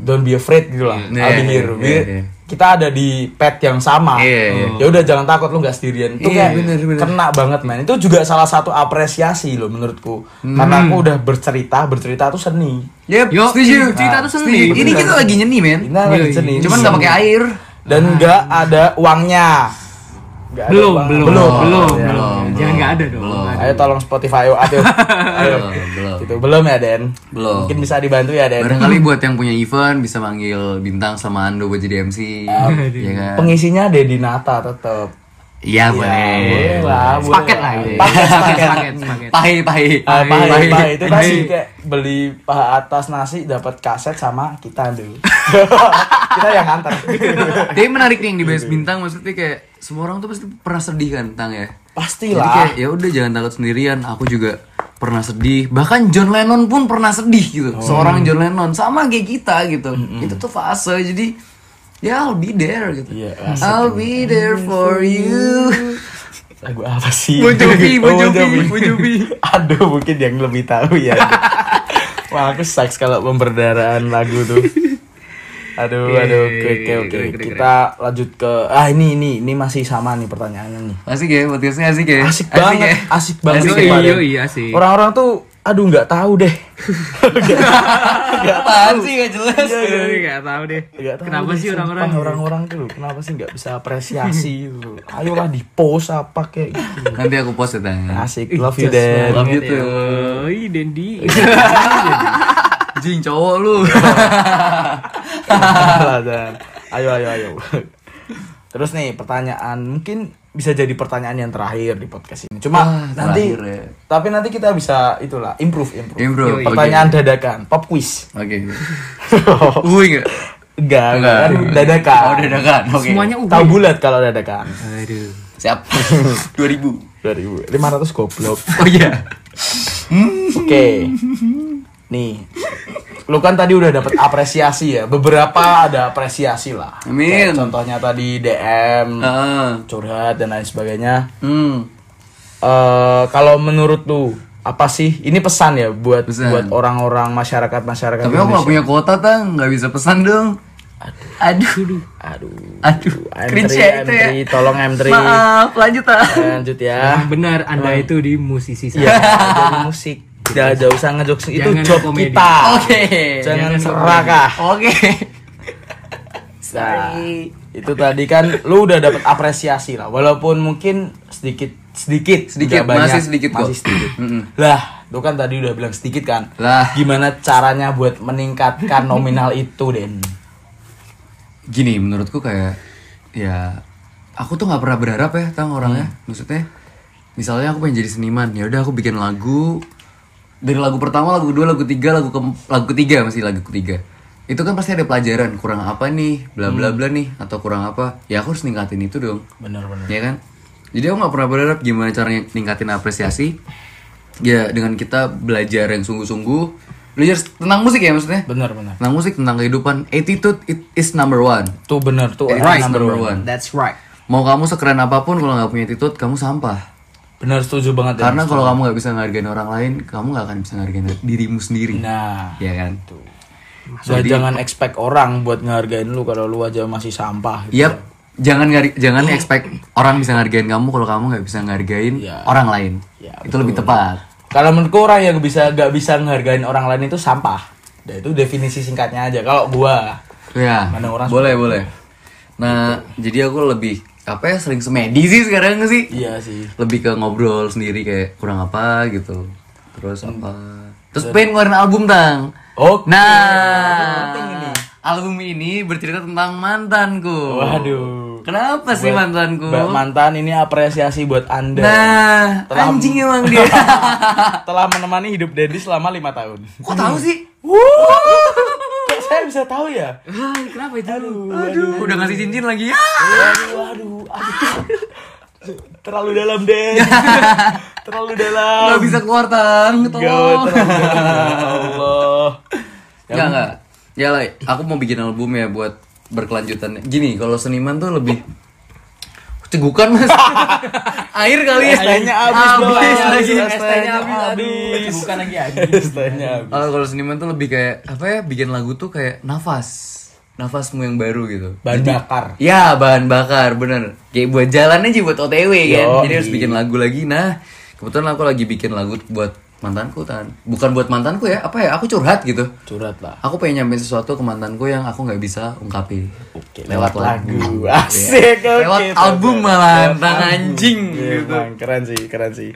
don't be afraid gitu lah Iya, I'll be here We- iya. kita ada di pet yang sama Iya, iya. ya udah jangan takut lu nggak sendirian itu Iya, kayak bener, bener. kena banget man itu juga salah satu apresiasi loh menurutku karena aku udah bercerita bercerita tuh seni Yep, Yo, setuju. cerita tuh seni. Setuju. Ini kita lagi nyeni, men. Kita lagi seni Cuman nggak pakai air. dan nggak ada uangnya Nggak ada belum, belum, belum belum, belum, Ya. belum. Jangan nggak ada dong. Belum. Ayo tolong Spotify ayo ayo. ayo. Belum, belum. Itu belum ya Den? Belum. Mungkin bisa dibantu ya Den. Barangkali buat yang punya event bisa manggil bintang sama Ando buat jadi MC. Iya kan? Pengisinya Dedi Nata tetap. Iya, boleh boleh. lah, boleh Sepaket lah gitu. Paket, paket. Paket, paket. Ah, pahe, Pahi. pahe. itu nasi Pahe. kayak beli paha atas nasi dapat kaset sama kita dulu. kita yang nganter. Tapi menarik nih yang di Base Bintang maksudnya kayak semua orang tuh pasti pernah sedih kan tentang ya. Pastilah. kayak ya udah jangan takut sendirian. Aku juga pernah sedih. Bahkan John Lennon pun pernah sedih gitu. Oh. Seorang John Lennon sama kayak kita gitu. Itu tuh fase. Jadi ya I'll be there gitu. Iya, I'll be there for you. Lagu apa sih? Jovi, Bon Jovi. Aduh, mungkin yang lebih tahu ya. Wah, aku seks kalau pemberdaraan lagu tuh. Aduh, aduh, oke, oke, oke. Kita lanjut ke ah ini ini ini masih sama nih pertanyaannya nih. Asik ya, podcastnya asik ya. Asik banget, ya? asik banget. Asik ya? Iya, iya, asik. Orang-orang tuh aduh nggak tahu deh. Apaan sih gak jelas? Aduh, nggak tahu deh. Nggak tahu Kenapa deh, sih orang-orang? orang-orang tuh kenapa sih nggak bisa apresiasi gitu. Ayolah di post apa kayak gitu. Nanti aku post ya tanya. Asik, love you Dan. Love you too. Oh, ih, Dendi. Jing cowok lu. Dan. Ayo ayo ayo. Terus nih pertanyaan mungkin bisa jadi pertanyaan yang terakhir di podcast ini. Cuma Wah, nanti terakhir ya. tapi nanti kita bisa itulah improve improve. Improve. Pertanyaan dadakan, pop quiz. Oke. Uwi enggak? Enggak, kan dadakan. Oh, dadakan. Oke. Semuanya ubi. Tahu bulat kalau dadakan. Aduh. Siap. 2000. 2000 500 goblok. Oh iya. Oke. Nih. Lu kan tadi udah dapat apresiasi ya. Beberapa ada apresiasi lah. Amin. Kayak contohnya tadi DM, Heeh. curhat dan lain sebagainya. Hmm. eh kalau menurut lu apa sih ini pesan ya buat Pesan. buat orang-orang masyarakat masyarakat Tapi aku gak punya kuota tang, nggak bisa pesan dong. Aduh. aduh Aduh. M3, Cringe ya itu ya. M3, tolong M3 Maaf, lanjut ah. lanjut ya Yang benar Anda itu di musisi Iya, saya. dari musik. Tidak jauh usah ngejokes itu Jangan job komedi. kita. Oke. Jangan Jangan serakah. Oke. Nah, itu tadi kan lu udah dapat apresiasi lah, walaupun mungkin sedikit sedikit Sedikit, nggak masih sedikit kok. masih sedikit. Mm-mm. Lah, lu kan tadi udah bilang sedikit kan. Lah. Gimana caranya buat meningkatkan nominal itu, Den? Gini, menurutku kayak ya aku tuh nggak pernah berharap ya tang orangnya. Maksudnya misalnya aku pengen jadi seniman, ya udah aku bikin lagu dari lagu pertama, lagu kedua, lagu ketiga, lagu ke lagu ketiga masih lagu ketiga. Itu kan pasti ada pelajaran kurang apa nih, bla bla bla nih atau kurang apa. Ya aku harus ningkatin itu dong. Bener-bener. ya kan jadi aku nggak pernah berharap gimana caranya ningkatin apresiasi ya dengan kita belajar yang sungguh-sungguh belajar tentang musik ya maksudnya Bener-bener. tentang musik tentang kehidupan attitude it is number one Tuh bener tuh. Right, number number one. one. That's right. mau kamu sekeren apa pun kalau nggak punya attitude kamu sampah Bener setuju banget. Karena kalau kamu nggak bisa ngehargain orang lain kamu nggak akan bisa ngehargain dirimu sendiri Nah, ya kan dan jangan expect orang buat ngehargain lu kalau lu aja masih sampah. Gitu. Yap, jangan ngari- jangan expect orang bisa ngehargain kamu kalau kamu nggak bisa ngehargain Iya. orang lain Ya, itu lebih tepat Kalau menurutku orang yang bisa gak bisa ngehargain orang lain itu sampah. Nah, itu definisi singkatnya aja. Kalau gua Ya, Mana orang boleh boleh. Nah, jadi aku lebih apa ya sering semedi sih sekarang sih. iya sih. Lebih ke ngobrol sendiri kayak kurang apa gitu. Terus apa? Terus pengen ngeluarin album tang. Oke. Nah, penting ini. album ini bercerita tentang mantanku. Waduh. Kenapa sih mantanku? Mantan ini apresiasi buat Anda. Nah, Telah- anjing emang dia. Telah menemani hidup Dedi selama lima tahun. Kok tahu sih? Kok saya bisa tahu ya? Ah, kenapa itu? Aduh, udah ngasih cincin lagi ya. Aduh, aduh, aduh. Terlalu dalam, Den. Terlalu dalam. Gak bisa keluar tang, Gak, tolong. terlalu dalam. Ya Allah. Enggak enggak. Ya lah, aku mau bikin album ya buat berkelanjutan. Gini, kalau seniman tuh lebih cegukan mas. Air kali ya. ST-nya habis, bos. lagi ST-nya habis, habis. bukan lagi habis. Habis. Oh, kalau seniman tuh lebih kayak apa ya bikin lagu tuh kayak nafas. Nafasmu yang baru gitu. Bahan Jadi- bakar. ya bahan bakar bener. Kayak buat jalan aja buat OTW kan. Jadi harus bikin lagu lagi. Nah kebetulan aku lagi bikin lagu buat mantanku tan bukan buat mantanku ya apa ya aku curhat gitu Curhat lah. aku pengen nyampein sesuatu ke mantanku yang aku nggak bisa ungkapin Oke, lewat lagu Asik, Iya. oke. lewat album malah Lewat tentang anjing Iya, gitu Bang, keren sih, keren sih.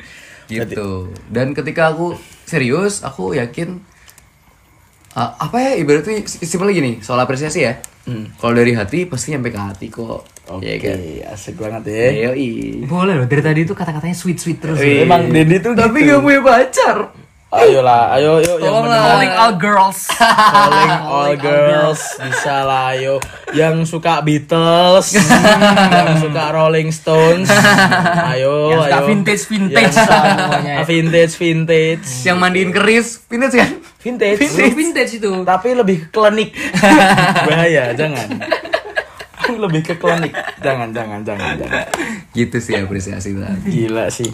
gitu dan ketika aku serius aku yakin uh, apa ya ibaratnya simpel gini soal apresiasi ya kalau dari hati pasti nyampe ke hati kok Oke, Iya kan asik banget ya. Yoi. Boleh loh, dari tadi itu kata-katanya sweet-sweet terus. Wih. Emang Dendi tuh tapi gitu. gak punya pacar Ayolah, ayo yuk yang mendengar. Calling all girls. Calling all girls bisa lah ayo yang suka Beatles yang suka Rolling Stones. Ayo Yang suka ayo. vintage-vintage Yang suka semuanya. vintage vintage. Yang mandiin keris vintage kan? Vintage, Vintage, vintage itu. tapi lebih ke klinik bahaya jangan. Lebih ke klinik jangan jangan jangan jangan. Gitu sih apresiasi tadi. Gila sih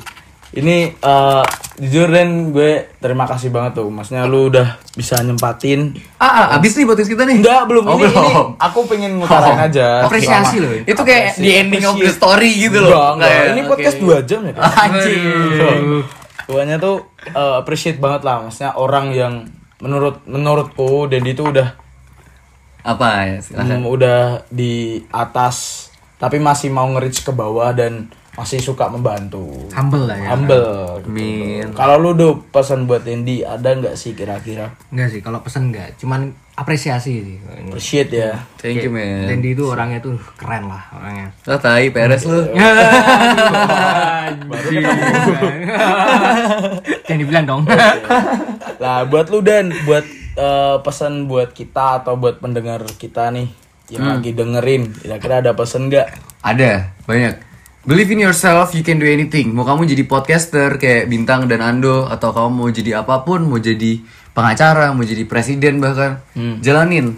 ini eh, jujur dan gue terima kasih banget tuh maksudnya lu udah bisa nyempatin ah, ah abis nih podcast kita nih Enggak, belum. Oh, ini, ini belum. aku pengen ngutarain Oh. aja. Apresiasi loh ini. itu kayak Apresiasi. di ending of the story gitu loh Enggak, enggak. Ini podcast 2 jam ya. anjing Tuanya tuh eh, appreciate banget lah. Maksudnya orang yang menurut menurutku Dendi tuh udah apa ya silakan mm, udah di atas tapi masih mau nge-reach ke bawah dan masih suka membantu. Humble lah ya. Humble. gitu. Amin. Kalau lu tuh pesan buat Dendi ada nggak sih kira-kira? Enggak sih, kalau pesan enggak. Cuman apresiasi sih. Appreciate ya. thank you man Dendi itu orangnya tuh keren lah orangnya. Oh, tai peres lu. Jangan dibilang dong. Lah buat lu dan buat eh, pesan buat kita atau buat pendengar kita nih yang lagi dengerin, kira-kira ada pesan nggak? Ada, banyak. Believe in yourself, you can do anything. Mau kamu jadi podcaster kayak Bintang dan Ando atau kamu mau jadi apa pun, mau jadi pengacara, mau jadi presiden bahkan, jalanin.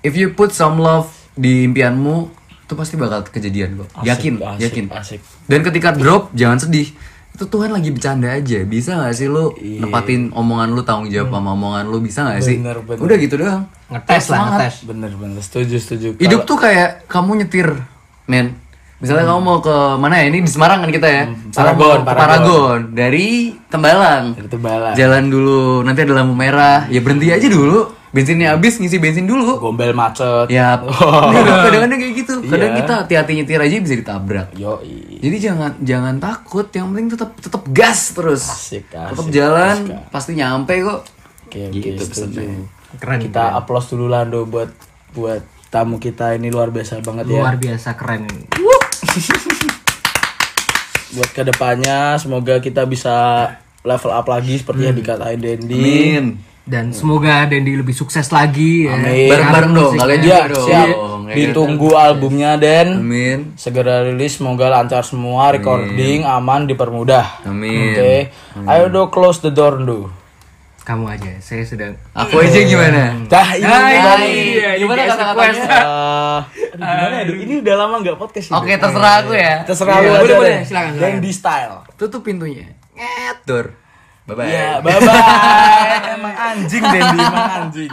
If you put some love di impianmu, itu pasti bakal kejadian kok. yakin, asik, yakin. asik. Dan ketika drop, jangan sedih. Itu Tuhan lagi bercanda aja. Bisa gak sih lu nepatin omongan lu, tanggung jawab sama omongan lu? Bisa gak sih? Bener, bener. Udah gitu doang. ngetes lah, ngetes. Bener bener setuju setuju. Hidup tuh kayak kamu nyetir, men. Misalnya kamu mau ke mana ya? Ini di Semarang kan kita ya. Misalnya Paragon, mau ke Paragon. Paragon dari Tembalang. Itu bala. Jalan dulu, nanti ada lampu merah. Ya berhenti aja dulu. Bensinnya habis, ngisi bensin dulu. Gombel macet. Ya, Oh. kadang-kadang kayak gitu. Kadang Iya. kita hati-hati nyetir aja bisa ditabrak. Yo Jadi jangan jangan takut, yang penting tetap tetap gas terus. Asik, asik, tetap jalan, asik. pasti nyampe kok. Oke Gitu setuju. pesannya. Keren. Kita applause dulu Lando buat buat tamu kita ini luar biasa banget ya. Luar biasa keren. Buat ke depannya semoga kita bisa level up lagi seperti yang dikatain Dendi. Amin. Dan semoga Dendi lebih sukses lagi ya. Amin. Bareng-bareng dong, Musiknya. kalian Ya, juga dong. siap. Ya kan? Ditunggu albumnya Den. Amin. Segera rilis, semoga lancar semua, recording aman, dipermudah. Amin. Oke, ayo do close the door do. Kamu aja, saya sedang Aku aja gimana? Dah ini Ah, nih, iya, Bang. iya, Gimana ini kata-katanya? request. Eh, aduh, gimana ya? Ini udah lama nggak podcast ini. Oke, terserah aku ya. Terserah Iya, lu boleh, boleh, silakan, silakan. Dendi style. Tutup pintunya. Ngetor. Bye bye. Iya, bye bye. emang anjing Dendi, emang anjing.